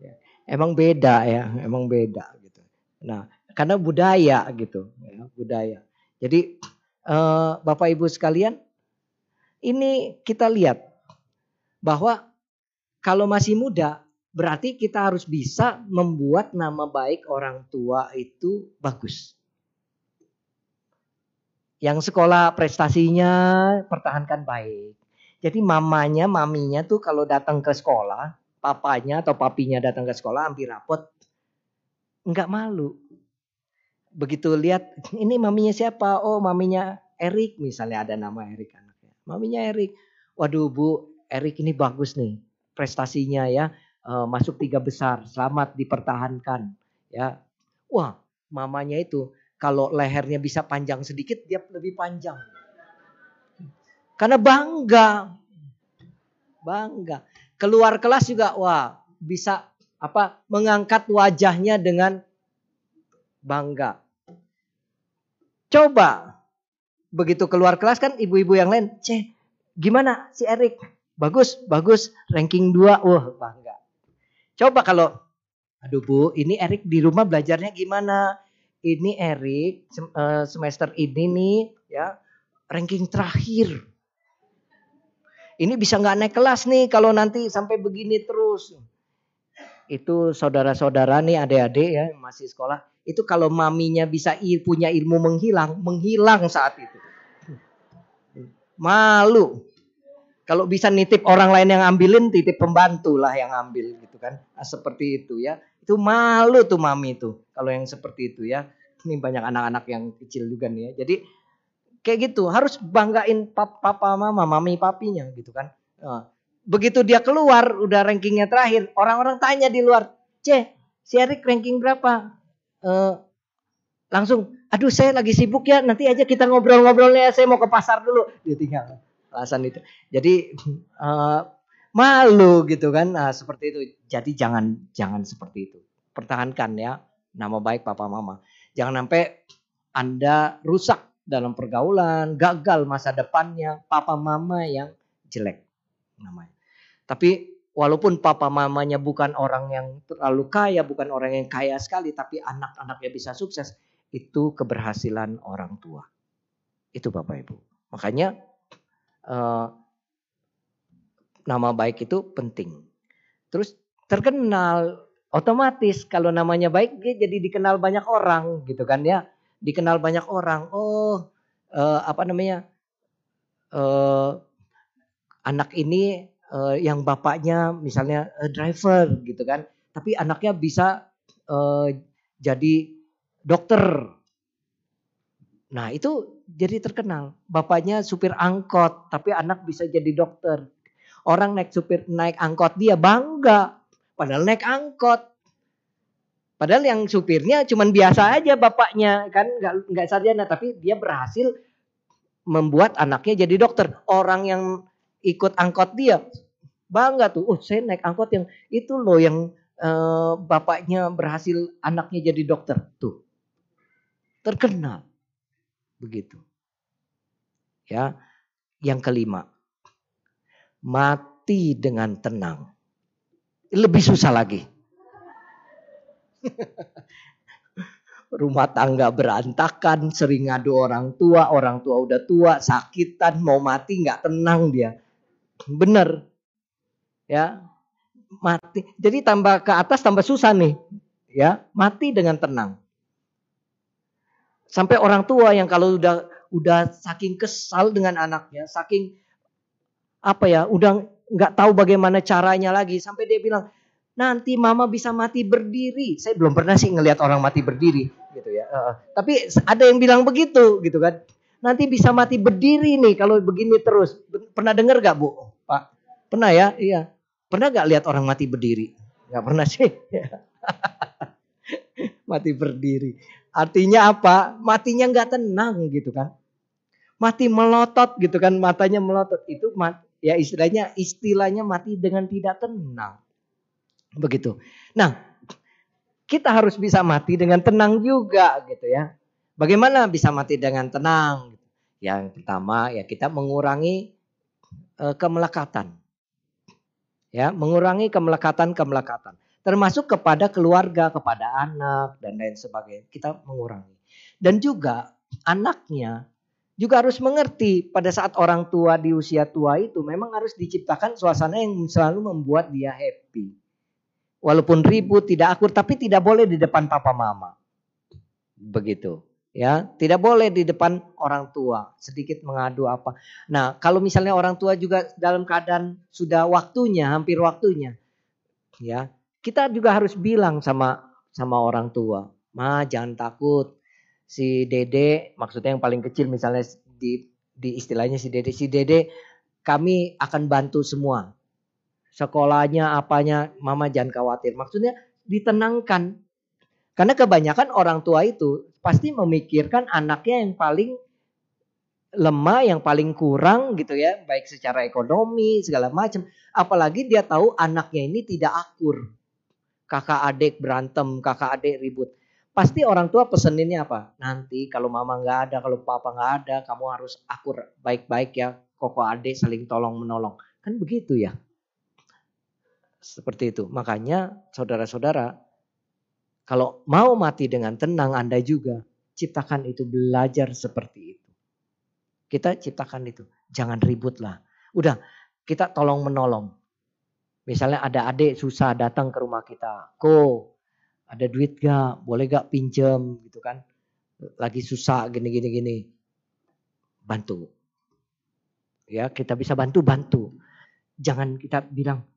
Ya, emang beda ya, emang beda gitu. Nah, karena budaya gitu, ya, budaya. Jadi eh, Bapak Ibu sekalian, ini kita lihat bahwa kalau masih muda Berarti kita harus bisa membuat nama baik orang tua itu bagus. Yang sekolah prestasinya pertahankan baik. Jadi mamanya, maminya tuh kalau datang ke sekolah, papanya atau papinya datang ke sekolah hampir rapot, enggak malu. Begitu lihat, ini maminya siapa? Oh maminya Erik misalnya ada nama Erik anaknya. Maminya Erik. Waduh Bu, Erik ini bagus nih prestasinya ya uh, masuk tiga besar, selamat dipertahankan. Ya, wah mamanya itu kalau lehernya bisa panjang sedikit dia lebih panjang. Karena bangga, bangga. Keluar kelas juga wah bisa apa mengangkat wajahnya dengan bangga. Coba begitu keluar kelas kan ibu-ibu yang lain, ceh gimana si Erik? Bagus, bagus, ranking 2. Wah, bangga. Coba kalau, aduh Bu, ini Erik di rumah belajarnya gimana? Ini Erik eh, semester ini nih ya ranking terakhir. Ini bisa nggak naik kelas nih kalau nanti sampai begini terus. Itu saudara-saudara nih adik-adik ya masih sekolah. Itu kalau maminya bisa punya ilmu menghilang, menghilang saat itu. Malu. Kalau bisa nitip orang lain yang ambilin, titip pembantu lah yang ambil gitu kan. Nah, seperti itu ya. Itu malu tuh mami tuh kalau yang seperti itu ya. Ini banyak anak-anak yang kecil juga nih ya. Jadi kayak gitu harus banggain papa mama, mami papinya gitu kan. Begitu dia keluar udah rankingnya terakhir, orang-orang tanya di luar, "C, si Erik ranking berapa?" Uh, langsung, "Aduh, saya lagi sibuk ya, nanti aja kita ngobrol-ngobrolnya, saya mau ke pasar dulu." Dia tinggal alasan itu. Jadi uh, malu gitu kan, nah, seperti itu. Jadi jangan jangan seperti itu. Pertahankan ya nama baik papa mama. Jangan sampai Anda rusak dalam pergaulan, gagal masa depannya, papa mama yang jelek namanya. Tapi walaupun papa mamanya bukan orang yang terlalu kaya, bukan orang yang kaya sekali, tapi anak-anaknya bisa sukses, itu keberhasilan orang tua. Itu Bapak Ibu. Makanya eh, nama baik itu penting. Terus terkenal otomatis kalau namanya baik dia jadi dikenal banyak orang gitu kan ya dikenal banyak orang. Oh uh, apa namanya? Uh, anak ini uh, yang bapaknya misalnya uh, driver gitu kan. Tapi anaknya bisa uh, jadi dokter. Nah itu jadi terkenal. Bapaknya supir angkot tapi anak bisa jadi dokter. Orang naik supir naik angkot dia bangga. Padahal naik angkot. Padahal yang supirnya cuman biasa aja bapaknya kan nggak nggak sarjana tapi dia berhasil membuat anaknya jadi dokter. Orang yang ikut angkot dia bangga tuh. Oh saya naik angkot yang itu loh yang uh, bapaknya berhasil anaknya jadi dokter tuh terkenal begitu. Ya, yang kelima mati dengan tenang lebih susah lagi. Rumah tangga berantakan, sering ngadu orang tua, orang tua udah tua, sakitan, mau mati nggak tenang dia. Bener. Ya, mati. Jadi tambah ke atas tambah susah nih. Ya, mati dengan tenang. Sampai orang tua yang kalau udah udah saking kesal dengan anaknya, saking apa ya, udah nggak tahu bagaimana caranya lagi sampai dia bilang nanti mama bisa mati berdiri. Saya belum pernah sih ngelihat orang mati berdiri gitu ya. Uh, tapi ada yang bilang begitu gitu kan. Nanti bisa mati berdiri nih kalau begini terus. Pernah dengar gak bu? Pak? Pernah ya? Iya. Pernah gak lihat orang mati berdiri? Gak pernah sih. mati berdiri. Artinya apa? Matinya nggak tenang gitu kan. Mati melotot gitu kan. Matanya melotot. Itu mati ya istilahnya istilahnya mati dengan tidak tenang. Begitu. Nah, kita harus bisa mati dengan tenang juga gitu ya. Bagaimana bisa mati dengan tenang? Yang pertama ya kita mengurangi e, kemelekatan. Ya, mengurangi kemelekatan-kemelekatan. Termasuk kepada keluarga, kepada anak dan lain sebagainya. Kita mengurangi. Dan juga anaknya juga harus mengerti pada saat orang tua di usia tua itu memang harus diciptakan suasana yang selalu membuat dia happy. Walaupun ribut, tidak akur, tapi tidak boleh di depan papa mama. Begitu. Ya, tidak boleh di depan orang tua, sedikit mengadu apa. Nah, kalau misalnya orang tua juga dalam keadaan sudah waktunya, hampir waktunya, ya, kita juga harus bilang sama sama orang tua, "Ma, jangan takut si Dede, maksudnya yang paling kecil misalnya di di istilahnya si Dede, si Dede kami akan bantu semua. Sekolahnya, apanya, mama jangan khawatir. Maksudnya ditenangkan. Karena kebanyakan orang tua itu pasti memikirkan anaknya yang paling lemah, yang paling kurang gitu ya, baik secara ekonomi segala macam. Apalagi dia tahu anaknya ini tidak akur. Kakak adik berantem, kakak adik ribut. Pasti orang tua peseninnya apa? Nanti kalau mama nggak ada, kalau papa nggak ada, kamu harus akur baik-baik ya. Koko adik saling tolong menolong. Kan begitu ya. Seperti itu. Makanya saudara-saudara, kalau mau mati dengan tenang Anda juga ciptakan itu belajar seperti itu. Kita ciptakan itu. Jangan ribut lah. Udah, kita tolong menolong. Misalnya ada adik susah datang ke rumah kita. Ko, ada duit gak? Boleh gak pinjam gitu kan? Lagi susah gini gini gini. Bantu. Ya, kita bisa bantu bantu. Jangan kita bilang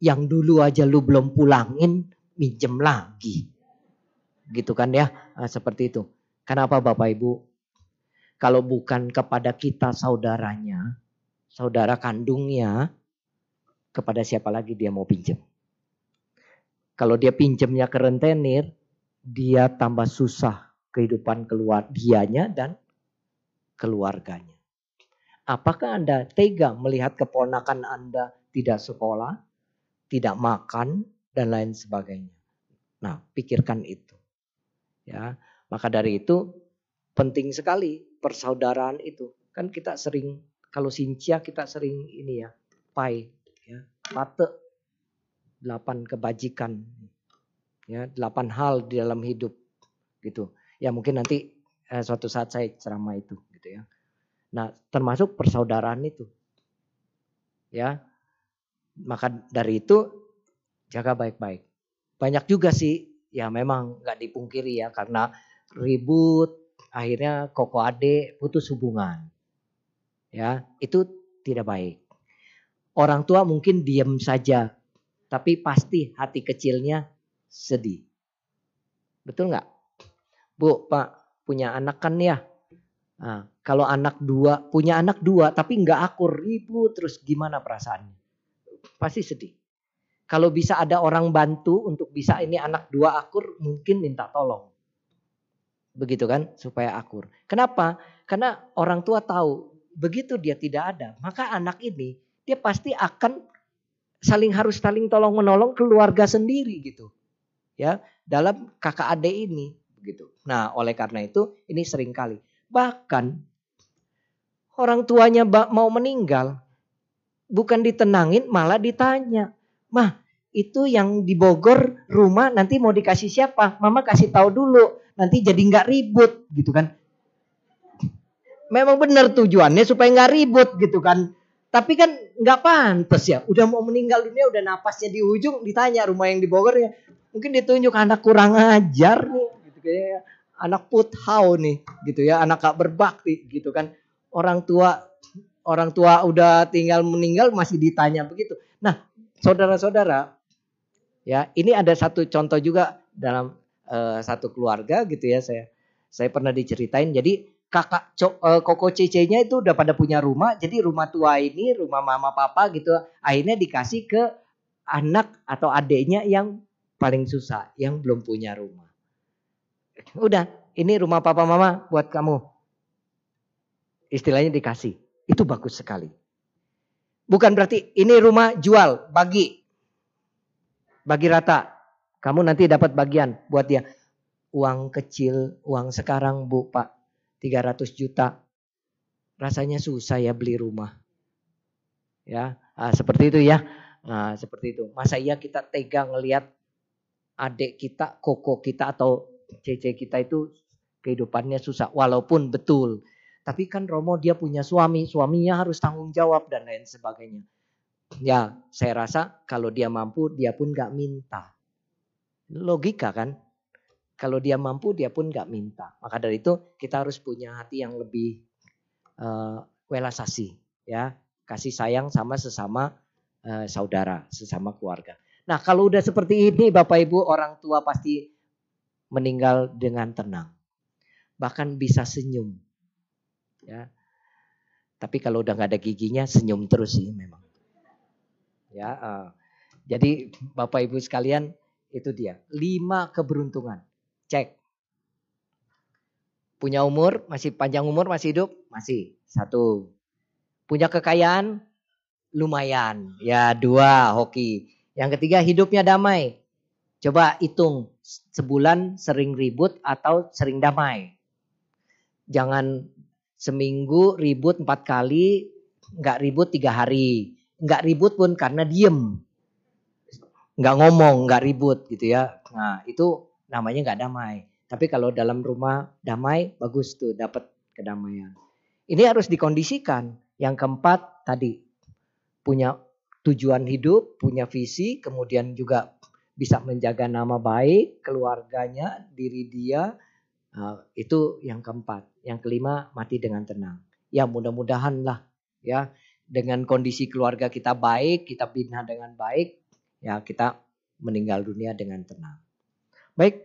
yang dulu aja lu belum pulangin, minjem lagi. Gitu kan ya? Nah, seperti itu. Kenapa Bapak Ibu? Kalau bukan kepada kita saudaranya, saudara kandungnya, kepada siapa lagi dia mau pinjam? Kalau dia pinjamnya ke rentenir, dia tambah susah kehidupan keluar dianya dan keluarganya. Apakah Anda tega melihat keponakan Anda tidak sekolah, tidak makan, dan lain sebagainya? Nah, pikirkan itu. Ya, maka dari itu penting sekali persaudaraan itu. Kan kita sering kalau sincia kita sering ini ya, pai ya, pate delapan kebajikan. Ya, delapan hal di dalam hidup gitu. Ya mungkin nanti eh, suatu saat saya ceramah itu gitu ya. Nah, termasuk persaudaraan itu. Ya. Maka dari itu jaga baik-baik. Banyak juga sih ya memang nggak dipungkiri ya karena ribut akhirnya koko ade putus hubungan. Ya, itu tidak baik. Orang tua mungkin diam saja, tapi pasti hati kecilnya sedih. Betul nggak? Bu, Pak, punya anak kan ya? Nah, kalau anak dua, punya anak dua, tapi nggak akur, ribut, terus gimana perasaannya? Pasti sedih. Kalau bisa ada orang bantu untuk bisa ini anak dua akur, mungkin minta tolong. Begitu kan, supaya akur. Kenapa? Karena orang tua tahu, begitu dia tidak ada, maka anak ini dia pasti akan saling harus saling tolong menolong keluarga sendiri gitu. Ya, dalam kakak adik ini begitu. Nah, oleh karena itu ini sering kali. Bahkan orang tuanya mau meninggal bukan ditenangin malah ditanya. Mah, itu yang di Bogor rumah nanti mau dikasih siapa? Mama kasih tahu dulu. Nanti jadi nggak ribut gitu kan. Memang benar tujuannya supaya nggak ribut gitu kan. Tapi kan nggak pantas ya. Udah mau meninggal dunia, udah napasnya di ujung, ditanya rumah yang di Bogor ya. Mungkin ditunjuk anak kurang ajar nih, gitu kayak anak puthau nih, gitu ya, anak gak berbakti, gitu kan. Orang tua orang tua udah tinggal meninggal masih ditanya begitu. Nah, saudara-saudara, ya ini ada satu contoh juga dalam uh, satu keluarga gitu ya saya saya pernah diceritain. Jadi kakak uh, koko cece-nya itu udah pada punya rumah. Jadi rumah tua ini rumah mama papa gitu. Akhirnya dikasih ke anak atau adiknya yang paling susah, yang belum punya rumah. Udah, ini rumah papa mama buat kamu. Istilahnya dikasih. Itu bagus sekali. Bukan berarti ini rumah jual, bagi. Bagi rata. Kamu nanti dapat bagian buat dia. Uang kecil, uang sekarang bu pak. 300 juta. Rasanya susah ya beli rumah. Ya, nah, seperti itu ya. Nah, seperti itu. Masa iya kita tega ngelihat adik kita, koko kita atau cece kita itu kehidupannya susah. Walaupun betul tapi kan Romo dia punya suami, suaminya harus tanggung jawab dan lain sebagainya. Ya, saya rasa kalau dia mampu, dia pun gak minta. Logika kan? Kalau dia mampu, dia pun gak minta. Maka dari itu kita harus punya hati yang lebih uh, welasasi, ya, kasih sayang sama sesama uh, saudara, sesama keluarga. Nah, kalau udah seperti ini, Bapak Ibu, orang tua pasti meninggal dengan tenang, bahkan bisa senyum ya. Tapi kalau udah nggak ada giginya senyum terus sih memang. Ya, uh, jadi Bapak Ibu sekalian itu dia lima keberuntungan. Cek. Punya umur masih panjang umur masih hidup masih satu. Punya kekayaan lumayan ya dua hoki. Yang ketiga hidupnya damai. Coba hitung sebulan sering ribut atau sering damai. Jangan Seminggu ribut empat kali, nggak ribut tiga hari. Nggak ribut pun karena diem. Nggak ngomong, nggak ribut gitu ya. Nah itu namanya nggak damai. Tapi kalau dalam rumah damai, bagus tuh dapat kedamaian. Ini harus dikondisikan. Yang keempat tadi punya tujuan hidup, punya visi, kemudian juga bisa menjaga nama baik keluarganya, diri dia, Uh, itu yang keempat. Yang kelima mati dengan tenang. Ya mudah-mudahan lah ya dengan kondisi keluarga kita baik, kita bina dengan baik, ya kita meninggal dunia dengan tenang. Baik,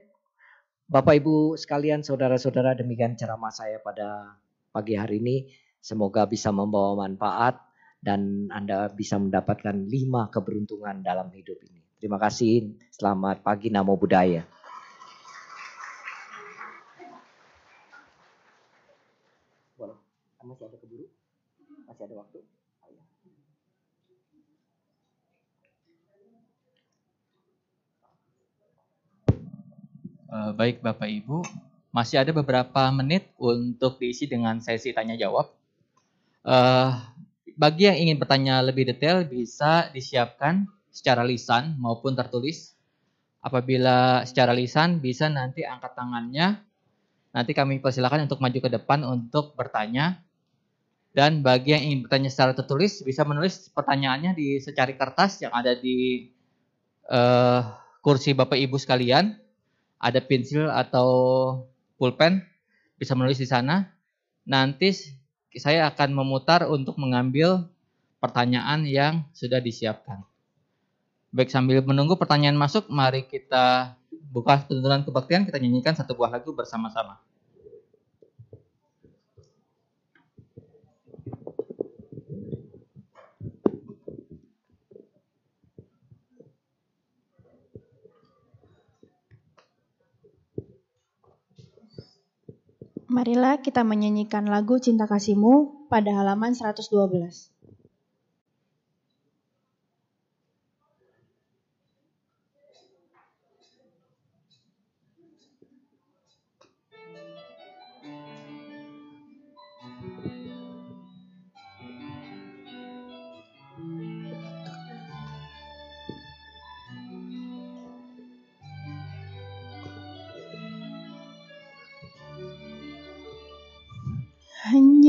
Bapak Ibu sekalian, saudara-saudara, demikian ceramah saya pada pagi hari ini. Semoga bisa membawa manfaat dan Anda bisa mendapatkan lima keberuntungan dalam hidup ini. Terima kasih. Selamat pagi Namo Buddhaya. Masih ada keburu? Masih ada waktu? Uh, baik Bapak Ibu, masih ada beberapa menit untuk diisi dengan sesi tanya jawab. Uh, bagi yang ingin bertanya lebih detail bisa disiapkan secara lisan maupun tertulis. Apabila secara lisan bisa nanti angkat tangannya. Nanti kami persilakan untuk maju ke depan untuk bertanya. Dan bagi yang ingin bertanya secara tertulis bisa menulis pertanyaannya di secari kertas yang ada di uh, kursi Bapak Ibu sekalian ada pensil atau pulpen, bisa menulis di sana. Nanti saya akan memutar untuk mengambil pertanyaan yang sudah disiapkan. Baik sambil menunggu pertanyaan masuk, mari kita buka tuntunan kebaktian, kita nyanyikan satu buah lagu bersama-sama. Marilah kita menyanyikan lagu Cinta Kasihmu pada halaman 112.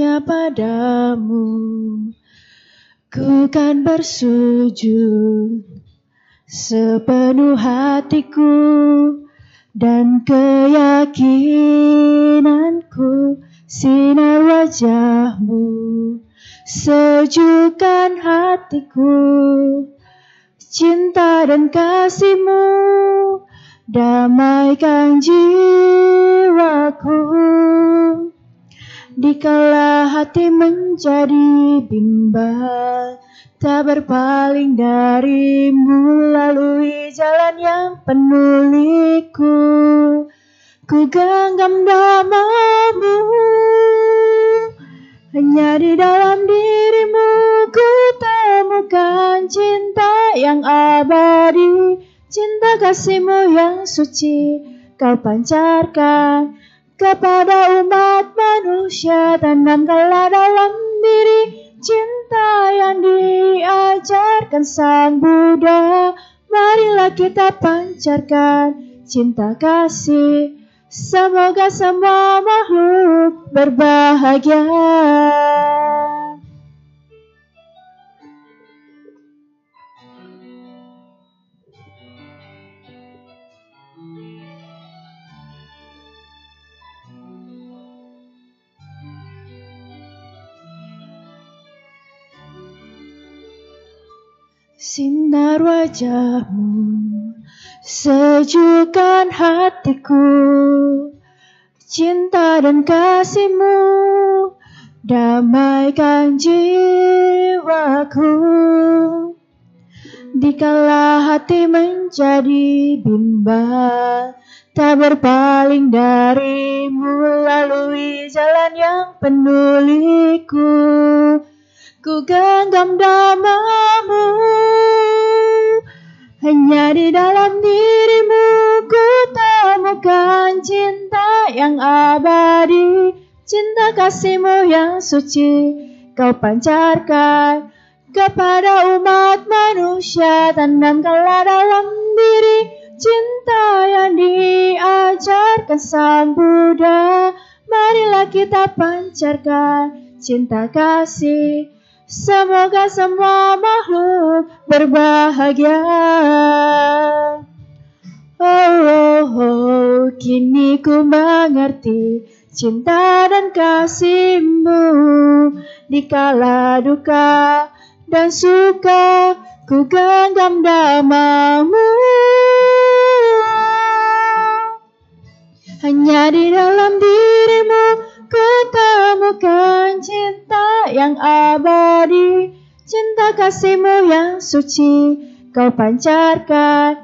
Hanya padamu. Ku kan bersujud sepenuh hatiku dan keyakinanku sinar wajahmu. Sejukkan hatiku cinta dan kasihmu damaikan jiwaku Dikala hati menjadi bimbang Tak berpaling darimu Lalui jalan yang penuh liku. Ku genggam namamu Hanya di dalam dirimu Ku temukan cinta yang abadi. Cinta kasihmu yang suci Kau pancarkan kepada umat manusia tanamkanlah dalam diri cinta yang diajarkan sang Buddha. Marilah kita pancarkan cinta kasih. Semoga semua makhluk berbahagia Sinar wajahmu sejukkan hatiku. Cinta dan kasihmu damaikan jiwaku. Dikala hati menjadi bimbang Tak berpaling darimu lalui jalan yang penuh liku Ku genggam damamu. Hanya di dalam dirimu Ku temukan cinta yang abadi. Cinta kasihmu yang suci Kau pancarkan kepada umat manusia. Tanamkanlah dalam diri cinta yang diajarkan sang Buddha. Marilah kita pancarkan cinta kasih Semoga semua makhluk berbahagia. Oh, oh, oh, kini ku mengerti cinta dan kasihmu di kala duka dan suka ku genggam damamu. Hanya di dalam dirimu ku temukan cinta yang abadi Cinta kasihmu yang suci. Kau pancarkan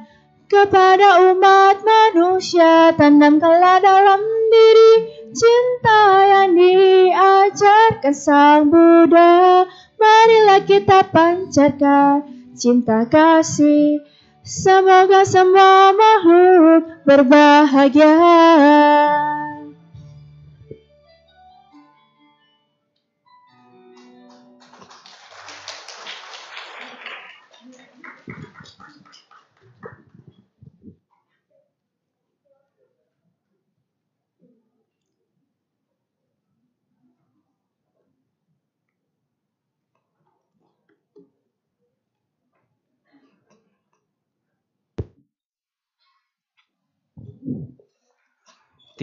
kepada umat manusia Tanamkanlah dalam diri. Cinta yang diajarkan Sang Buddha Marilah kita pancarkan cinta kasih. Semoga semua makhluk berbahagia.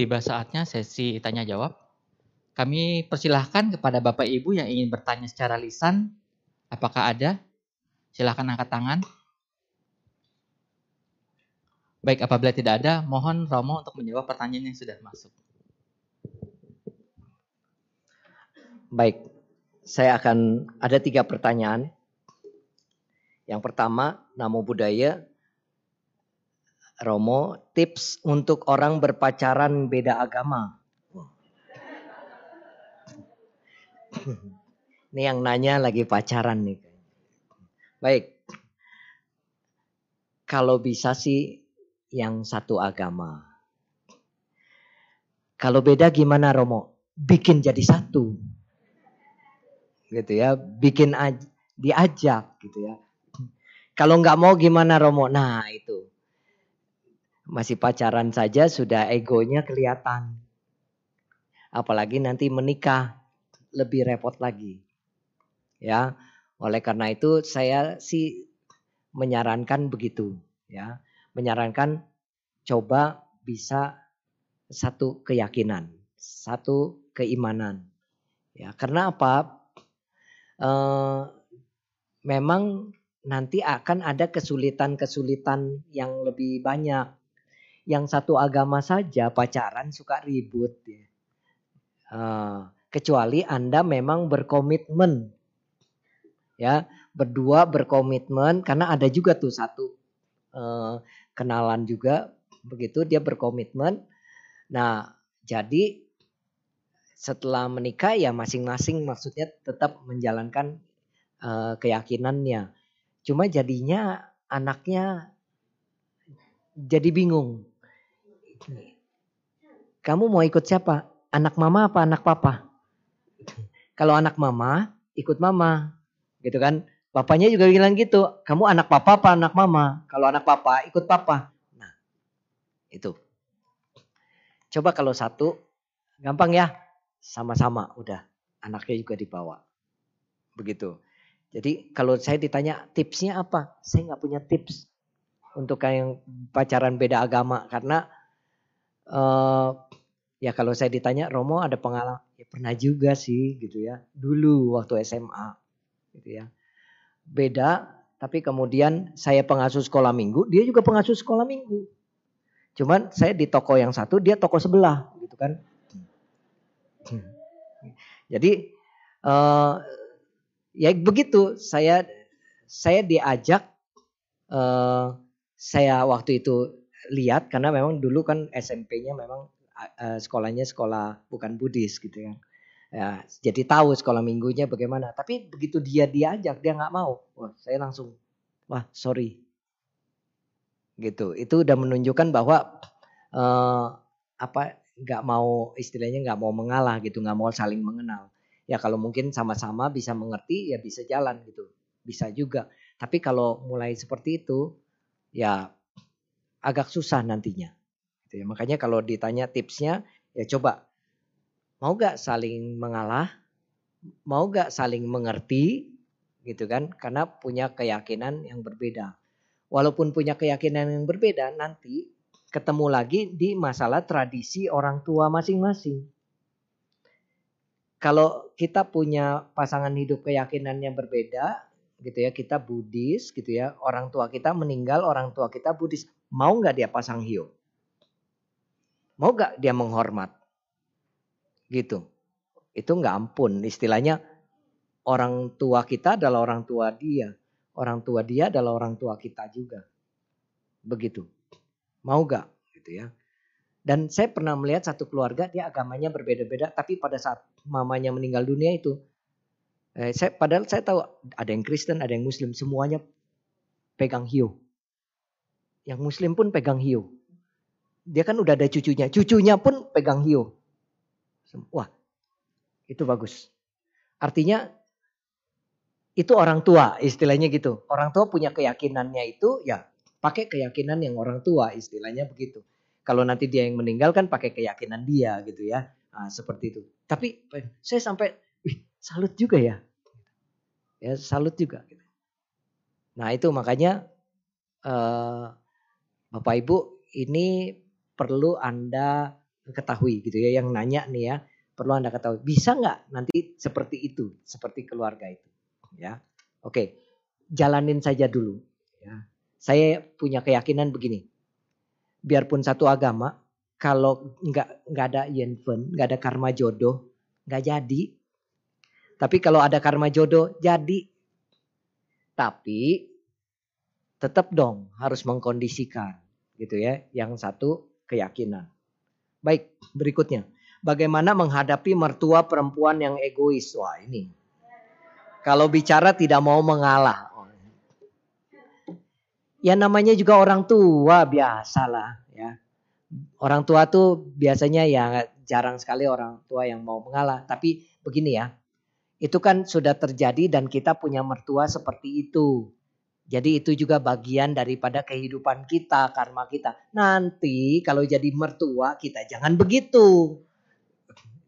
Tiba saatnya sesi tanya jawab. Kami persilahkan kepada Bapak Ibu yang ingin bertanya secara lisan. Apakah ada? Silahkan angkat tangan. Baik, apabila tidak ada, mohon Romo untuk menjawab pertanyaan yang sudah masuk. Baik, saya akan ada tiga pertanyaan. Yang pertama, Namo Buddhaya Romo, tips untuk orang berpacaran beda agama. Ini yang nanya lagi pacaran nih. Baik. Kalau bisa sih yang satu agama. Kalau beda gimana Romo? Bikin jadi satu. Gitu ya, bikin aj diajak gitu ya. Kalau nggak mau gimana Romo? Nah itu masih pacaran saja sudah egonya kelihatan. Apalagi nanti menikah lebih repot lagi. Ya. Oleh karena itu saya sih menyarankan begitu, ya. Menyarankan coba bisa satu keyakinan, satu keimanan. Ya, karena apa? E, memang nanti akan ada kesulitan-kesulitan yang lebih banyak yang satu agama saja pacaran suka ribut ya. Uh, kecuali Anda memang berkomitmen. Ya berdua berkomitmen karena ada juga tuh satu uh, kenalan juga begitu dia berkomitmen. Nah jadi setelah menikah ya masing-masing maksudnya tetap menjalankan uh, keyakinannya. Cuma jadinya anaknya jadi bingung kamu mau ikut siapa? Anak mama apa anak papa? Kalau anak mama, ikut mama. Gitu kan? Papanya juga bilang gitu. Kamu anak papa apa anak mama? Kalau anak papa, ikut papa. Nah, itu. Coba kalau satu, gampang ya. Sama-sama udah. Anaknya juga dibawa. Begitu. Jadi kalau saya ditanya tipsnya apa? Saya nggak punya tips untuk yang pacaran beda agama karena uh, ya kalau saya ditanya Romo ada pengalaman? Ya pernah juga sih gitu ya. Dulu waktu SMA gitu ya. Beda tapi kemudian saya pengasuh sekolah minggu dia juga pengasuh sekolah minggu. Cuman saya di toko yang satu dia toko sebelah gitu kan. Jadi uh, ya begitu saya saya diajak uh, saya waktu itu lihat karena memang dulu kan SMP-nya memang uh, sekolahnya sekolah bukan Buddhis gitu ya. Ya, jadi tahu sekolah minggunya bagaimana. Tapi begitu dia diajak dia nggak mau. Wah, saya langsung wah sorry. Gitu. Itu udah menunjukkan bahwa uh, apa nggak mau istilahnya nggak mau mengalah gitu, nggak mau saling mengenal. Ya kalau mungkin sama-sama bisa mengerti ya bisa jalan gitu. Bisa juga. Tapi kalau mulai seperti itu ya agak susah nantinya. Gitu ya. Makanya kalau ditanya tipsnya, ya coba mau gak saling mengalah, mau gak saling mengerti, gitu kan? Karena punya keyakinan yang berbeda. Walaupun punya keyakinan yang berbeda, nanti ketemu lagi di masalah tradisi orang tua masing-masing. Kalau kita punya pasangan hidup keyakinan yang berbeda, gitu ya, kita Buddhis gitu ya, orang tua kita meninggal, orang tua kita Buddhis, mau nggak dia pasang hiu? Mau gak dia menghormat? Gitu. Itu nggak ampun. Istilahnya orang tua kita adalah orang tua dia. Orang tua dia adalah orang tua kita juga. Begitu. Mau gak? Gitu ya. Dan saya pernah melihat satu keluarga dia agamanya berbeda-beda, tapi pada saat mamanya meninggal dunia itu, eh, saya padahal saya tahu ada yang Kristen, ada yang Muslim, semuanya pegang hiu. Yang Muslim pun pegang hiu. Dia kan udah ada cucunya, cucunya pun pegang hiu. Wah, itu bagus. Artinya itu orang tua istilahnya gitu. Orang tua punya keyakinannya itu ya pakai keyakinan yang orang tua istilahnya begitu. Kalau nanti dia yang meninggal kan pakai keyakinan dia gitu ya. Nah, seperti itu. Tapi saya sampai wih, salut juga ya. Ya salut juga. Gitu. Nah itu makanya uh, Bapak Ibu ini perlu Anda ketahui gitu ya. Yang nanya nih ya perlu Anda ketahui. Bisa nggak nanti seperti itu, seperti keluarga itu, ya? Oke, jalanin saja dulu. Ya. Saya punya keyakinan begini biarpun satu agama, kalau nggak nggak ada yenfen, nggak ada karma jodoh, nggak jadi. Tapi kalau ada karma jodoh, jadi. Tapi tetap dong harus mengkondisikan, gitu ya. Yang satu keyakinan. Baik, berikutnya. Bagaimana menghadapi mertua perempuan yang egois? Wah ini. Kalau bicara tidak mau mengalah. Ya namanya juga orang tua biasalah ya. Orang tua tuh biasanya ya jarang sekali orang tua yang mau mengalah. Tapi begini ya, itu kan sudah terjadi dan kita punya mertua seperti itu. Jadi itu juga bagian daripada kehidupan kita, karma kita. Nanti kalau jadi mertua kita jangan begitu.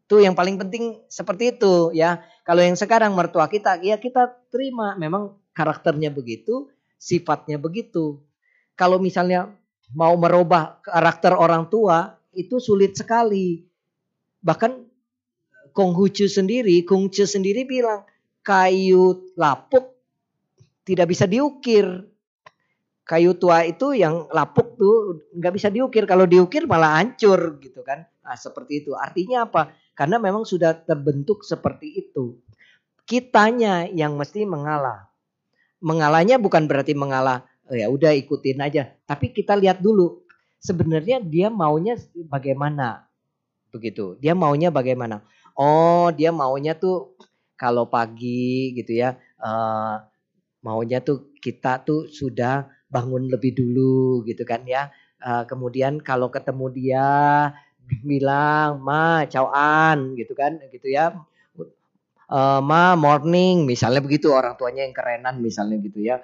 Itu yang paling penting seperti itu ya. Kalau yang sekarang mertua kita ya kita terima memang karakternya begitu, sifatnya begitu. Kalau misalnya mau merubah karakter orang tua itu sulit sekali. Bahkan Konghucu sendiri, Konghucu sendiri bilang kayu lapuk tidak bisa diukir. Kayu tua itu yang lapuk tuh nggak bisa diukir. Kalau diukir malah hancur gitu kan. Nah, seperti itu. Artinya apa? Karena memang sudah terbentuk seperti itu. Kitanya yang mesti mengalah. Mengalahnya bukan berarti mengalah oh, ya udah ikutin aja. Tapi kita lihat dulu sebenarnya dia maunya bagaimana. Begitu. Dia maunya bagaimana? Oh, dia maunya tuh kalau pagi gitu ya. Uh, maunya tuh kita tuh sudah bangun lebih dulu gitu kan ya. Uh, kemudian kalau ketemu dia bilang ma cauan gitu kan gitu ya. Uh, ma morning misalnya begitu orang tuanya yang kerenan misalnya gitu ya.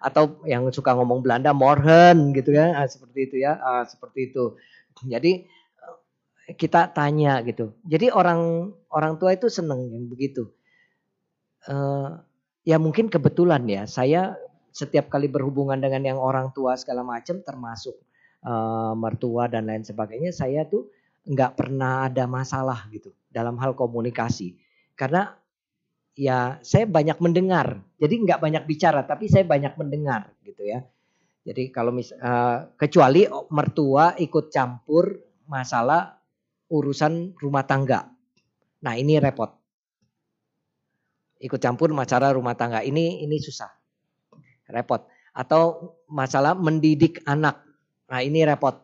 Atau yang suka ngomong Belanda morgen gitu ya ah, seperti itu ya ah, seperti itu. Jadi eh, kita tanya gitu. Jadi orang orang tua itu seneng yang begitu. Uh, ya mungkin kebetulan ya saya setiap kali berhubungan dengan yang orang tua segala macam termasuk uh, mertua dan lain sebagainya saya tuh nggak pernah ada masalah gitu dalam hal komunikasi karena ya saya banyak mendengar. Jadi nggak banyak bicara, tapi saya banyak mendengar gitu ya. Jadi kalau mis uh, kecuali mertua ikut campur masalah urusan rumah tangga. Nah ini repot. Ikut campur masalah rumah tangga ini ini susah, repot. Atau masalah mendidik anak. Nah ini repot.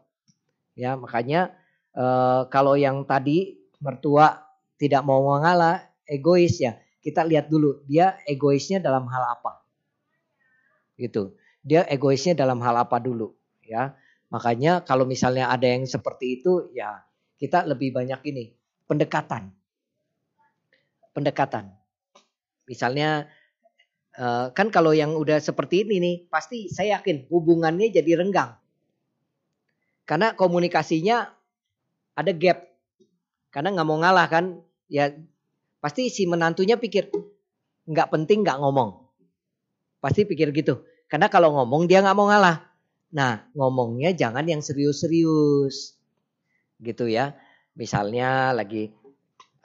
Ya makanya uh, kalau yang tadi mertua tidak mau mengalah, egois ya kita lihat dulu dia egoisnya dalam hal apa. Gitu. Dia egoisnya dalam hal apa dulu, ya. Makanya kalau misalnya ada yang seperti itu, ya kita lebih banyak ini pendekatan. Pendekatan. Misalnya eh, kan kalau yang udah seperti ini nih, pasti saya yakin hubungannya jadi renggang. Karena komunikasinya ada gap. Karena nggak mau ngalah kan, ya Pasti si menantunya pikir, nggak penting nggak ngomong. Pasti pikir gitu. Karena kalau ngomong dia nggak mau ngalah. Nah ngomongnya jangan yang serius-serius. Gitu ya. Misalnya lagi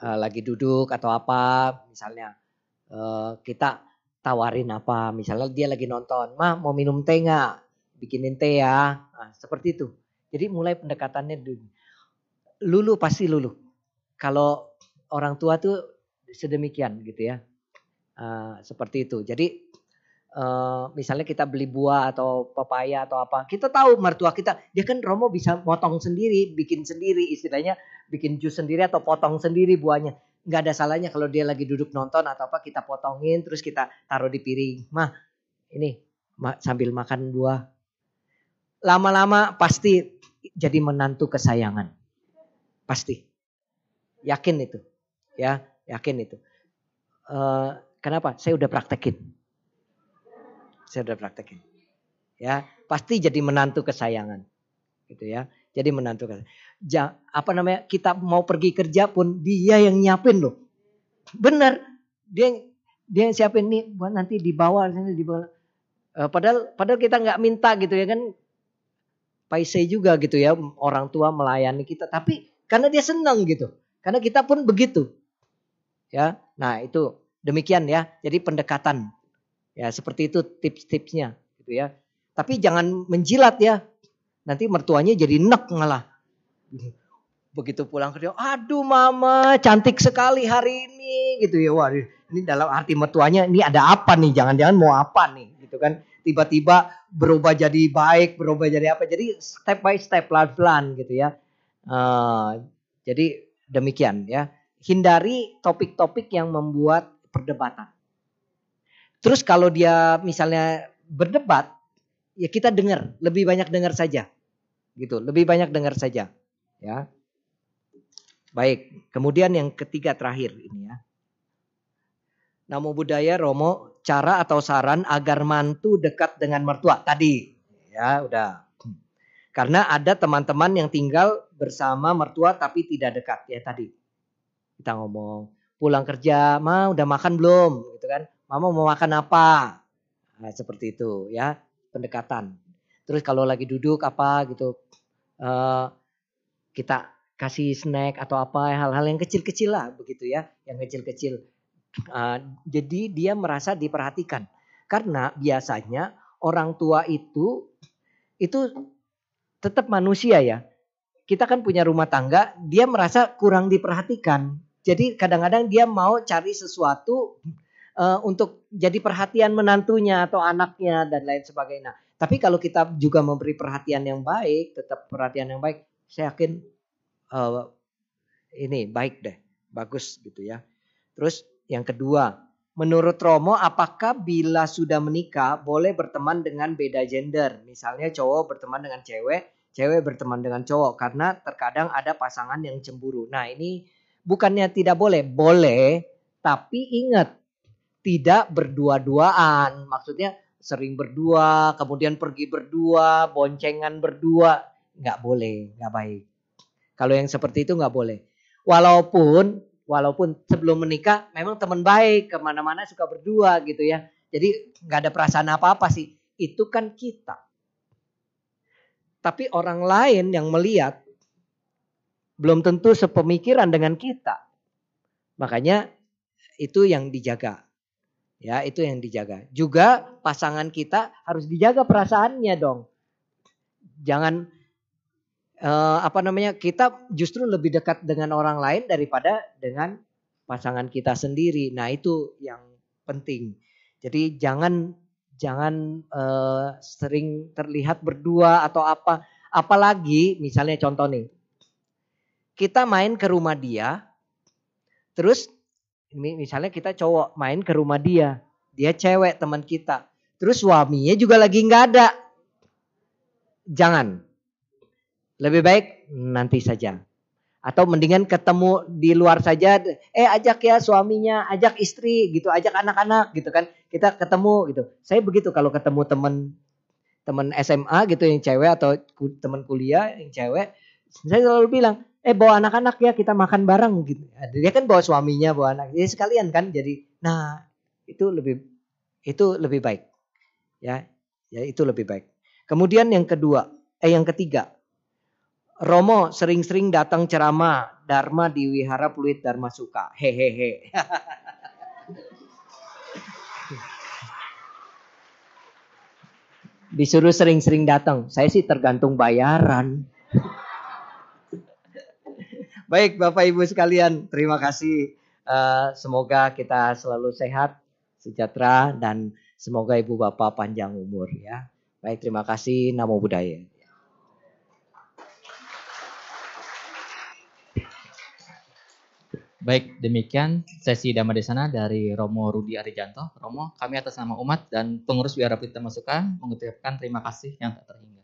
uh, lagi duduk atau apa. Misalnya uh, kita tawarin apa. Misalnya dia lagi nonton. Mah mau minum teh nggak? Bikinin teh ya. Nah, seperti itu. Jadi mulai pendekatannya dulu. lulu pasti lulu. Kalau orang tua tuh sedemikian gitu ya. Uh, seperti itu. Jadi uh, misalnya kita beli buah atau pepaya atau apa, kita tahu mertua kita, dia kan Romo bisa potong sendiri, bikin sendiri, istilahnya bikin jus sendiri atau potong sendiri buahnya. Nggak ada salahnya kalau dia lagi duduk nonton atau apa kita potongin terus kita taruh di piring. Mah ini sambil makan buah. Lama-lama pasti jadi menantu kesayangan. Pasti. Yakin itu. Ya, yakin itu. Uh, Kenapa? Saya udah praktekin. Saya udah praktekin. Ya, pasti jadi menantu kesayangan. Gitu ya. Jadi menantu kesayangan. Ja, apa namanya? Kita mau pergi kerja pun dia yang nyiapin loh. Benar. Dia dia yang siapin nih buat nanti dibawa sini dibawa. Uh, padahal padahal kita nggak minta gitu ya kan. Paise juga gitu ya orang tua melayani kita tapi karena dia senang gitu. Karena kita pun begitu. Ya. Nah, itu Demikian ya. Jadi pendekatan. Ya, seperti itu tips-tipsnya gitu ya. Tapi jangan menjilat ya. Nanti mertuanya jadi nek ngalah. Begitu pulang kerja, aduh mama cantik sekali hari ini gitu ya. Wah, ini dalam arti mertuanya ini ada apa nih? Jangan-jangan mau apa nih gitu kan. Tiba-tiba berubah jadi baik, berubah jadi apa. Jadi step by step, pelan-pelan gitu ya. Uh, jadi demikian ya. Hindari topik-topik yang membuat perdebatan. Terus kalau dia misalnya berdebat, ya kita dengar, lebih banyak dengar saja. Gitu, lebih banyak dengar saja, ya. Baik, kemudian yang ketiga terakhir ini ya. Namo budaya Romo, cara atau saran agar mantu dekat dengan mertua tadi. Ya, udah. Karena ada teman-teman yang tinggal bersama mertua tapi tidak dekat ya tadi. Kita ngomong pulang kerja, ma udah makan belum? Gitu kan? Mama mau makan apa? Nah, seperti itu ya pendekatan. Terus kalau lagi duduk apa gitu, uh, kita kasih snack atau apa hal-hal yang kecil-kecil lah begitu ya, yang kecil-kecil. Uh, jadi dia merasa diperhatikan karena biasanya orang tua itu itu tetap manusia ya. Kita kan punya rumah tangga, dia merasa kurang diperhatikan jadi kadang-kadang dia mau cari sesuatu uh, untuk jadi perhatian menantunya atau anaknya dan lain sebagainya. Tapi kalau kita juga memberi perhatian yang baik, tetap perhatian yang baik, saya yakin uh, ini baik deh, bagus gitu ya. Terus yang kedua, menurut Romo, apakah bila sudah menikah boleh berteman dengan beda gender? Misalnya cowok berteman dengan cewek, cewek berteman dengan cowok, karena terkadang ada pasangan yang cemburu. Nah ini bukannya tidak boleh, boleh, tapi ingat tidak berdua-duaan. Maksudnya sering berdua, kemudian pergi berdua, boncengan berdua, nggak boleh, nggak baik. Kalau yang seperti itu nggak boleh. Walaupun walaupun sebelum menikah memang teman baik ke mana-mana suka berdua gitu ya. Jadi nggak ada perasaan apa-apa sih. Itu kan kita. Tapi orang lain yang melihat belum tentu sepemikiran dengan kita. Makanya itu yang dijaga. Ya, itu yang dijaga. Juga pasangan kita harus dijaga perasaannya dong. Jangan eh, apa namanya? Kita justru lebih dekat dengan orang lain daripada dengan pasangan kita sendiri. Nah, itu yang penting. Jadi jangan jangan eh, sering terlihat berdua atau apa. Apalagi misalnya contoh nih, kita main ke rumah dia, terus misalnya kita cowok main ke rumah dia, dia cewek teman kita, terus suaminya juga lagi nggak ada, jangan, lebih baik nanti saja. Atau mendingan ketemu di luar saja, eh ajak ya suaminya, ajak istri gitu, ajak anak-anak gitu kan. Kita ketemu gitu. Saya begitu kalau ketemu teman teman SMA gitu yang cewek atau teman kuliah yang cewek, saya selalu bilang, eh bawa anak-anak ya kita makan bareng gitu. Dia kan bawa suaminya, bawa anak. Jadi sekalian kan jadi nah itu lebih itu lebih baik. Ya, ya itu lebih baik. Kemudian yang kedua, eh yang ketiga. Romo sering-sering datang ceramah Dharma di Wihara Pluit Dharma Suka. Hehehe. Disuruh sering-sering datang. Saya sih tergantung bayaran. Baik Bapak Ibu sekalian, terima kasih. Uh, semoga kita selalu sehat, sejahtera dan semoga Ibu Bapak panjang umur ya. Baik, terima kasih. Namo Buddhaya. Baik, demikian sesi Dhamma Desana dari Romo Rudi Arijanto. Romo, kami atas nama umat dan pengurus Wihara Pelita Masukan mengucapkan terima kasih yang tak terhingga.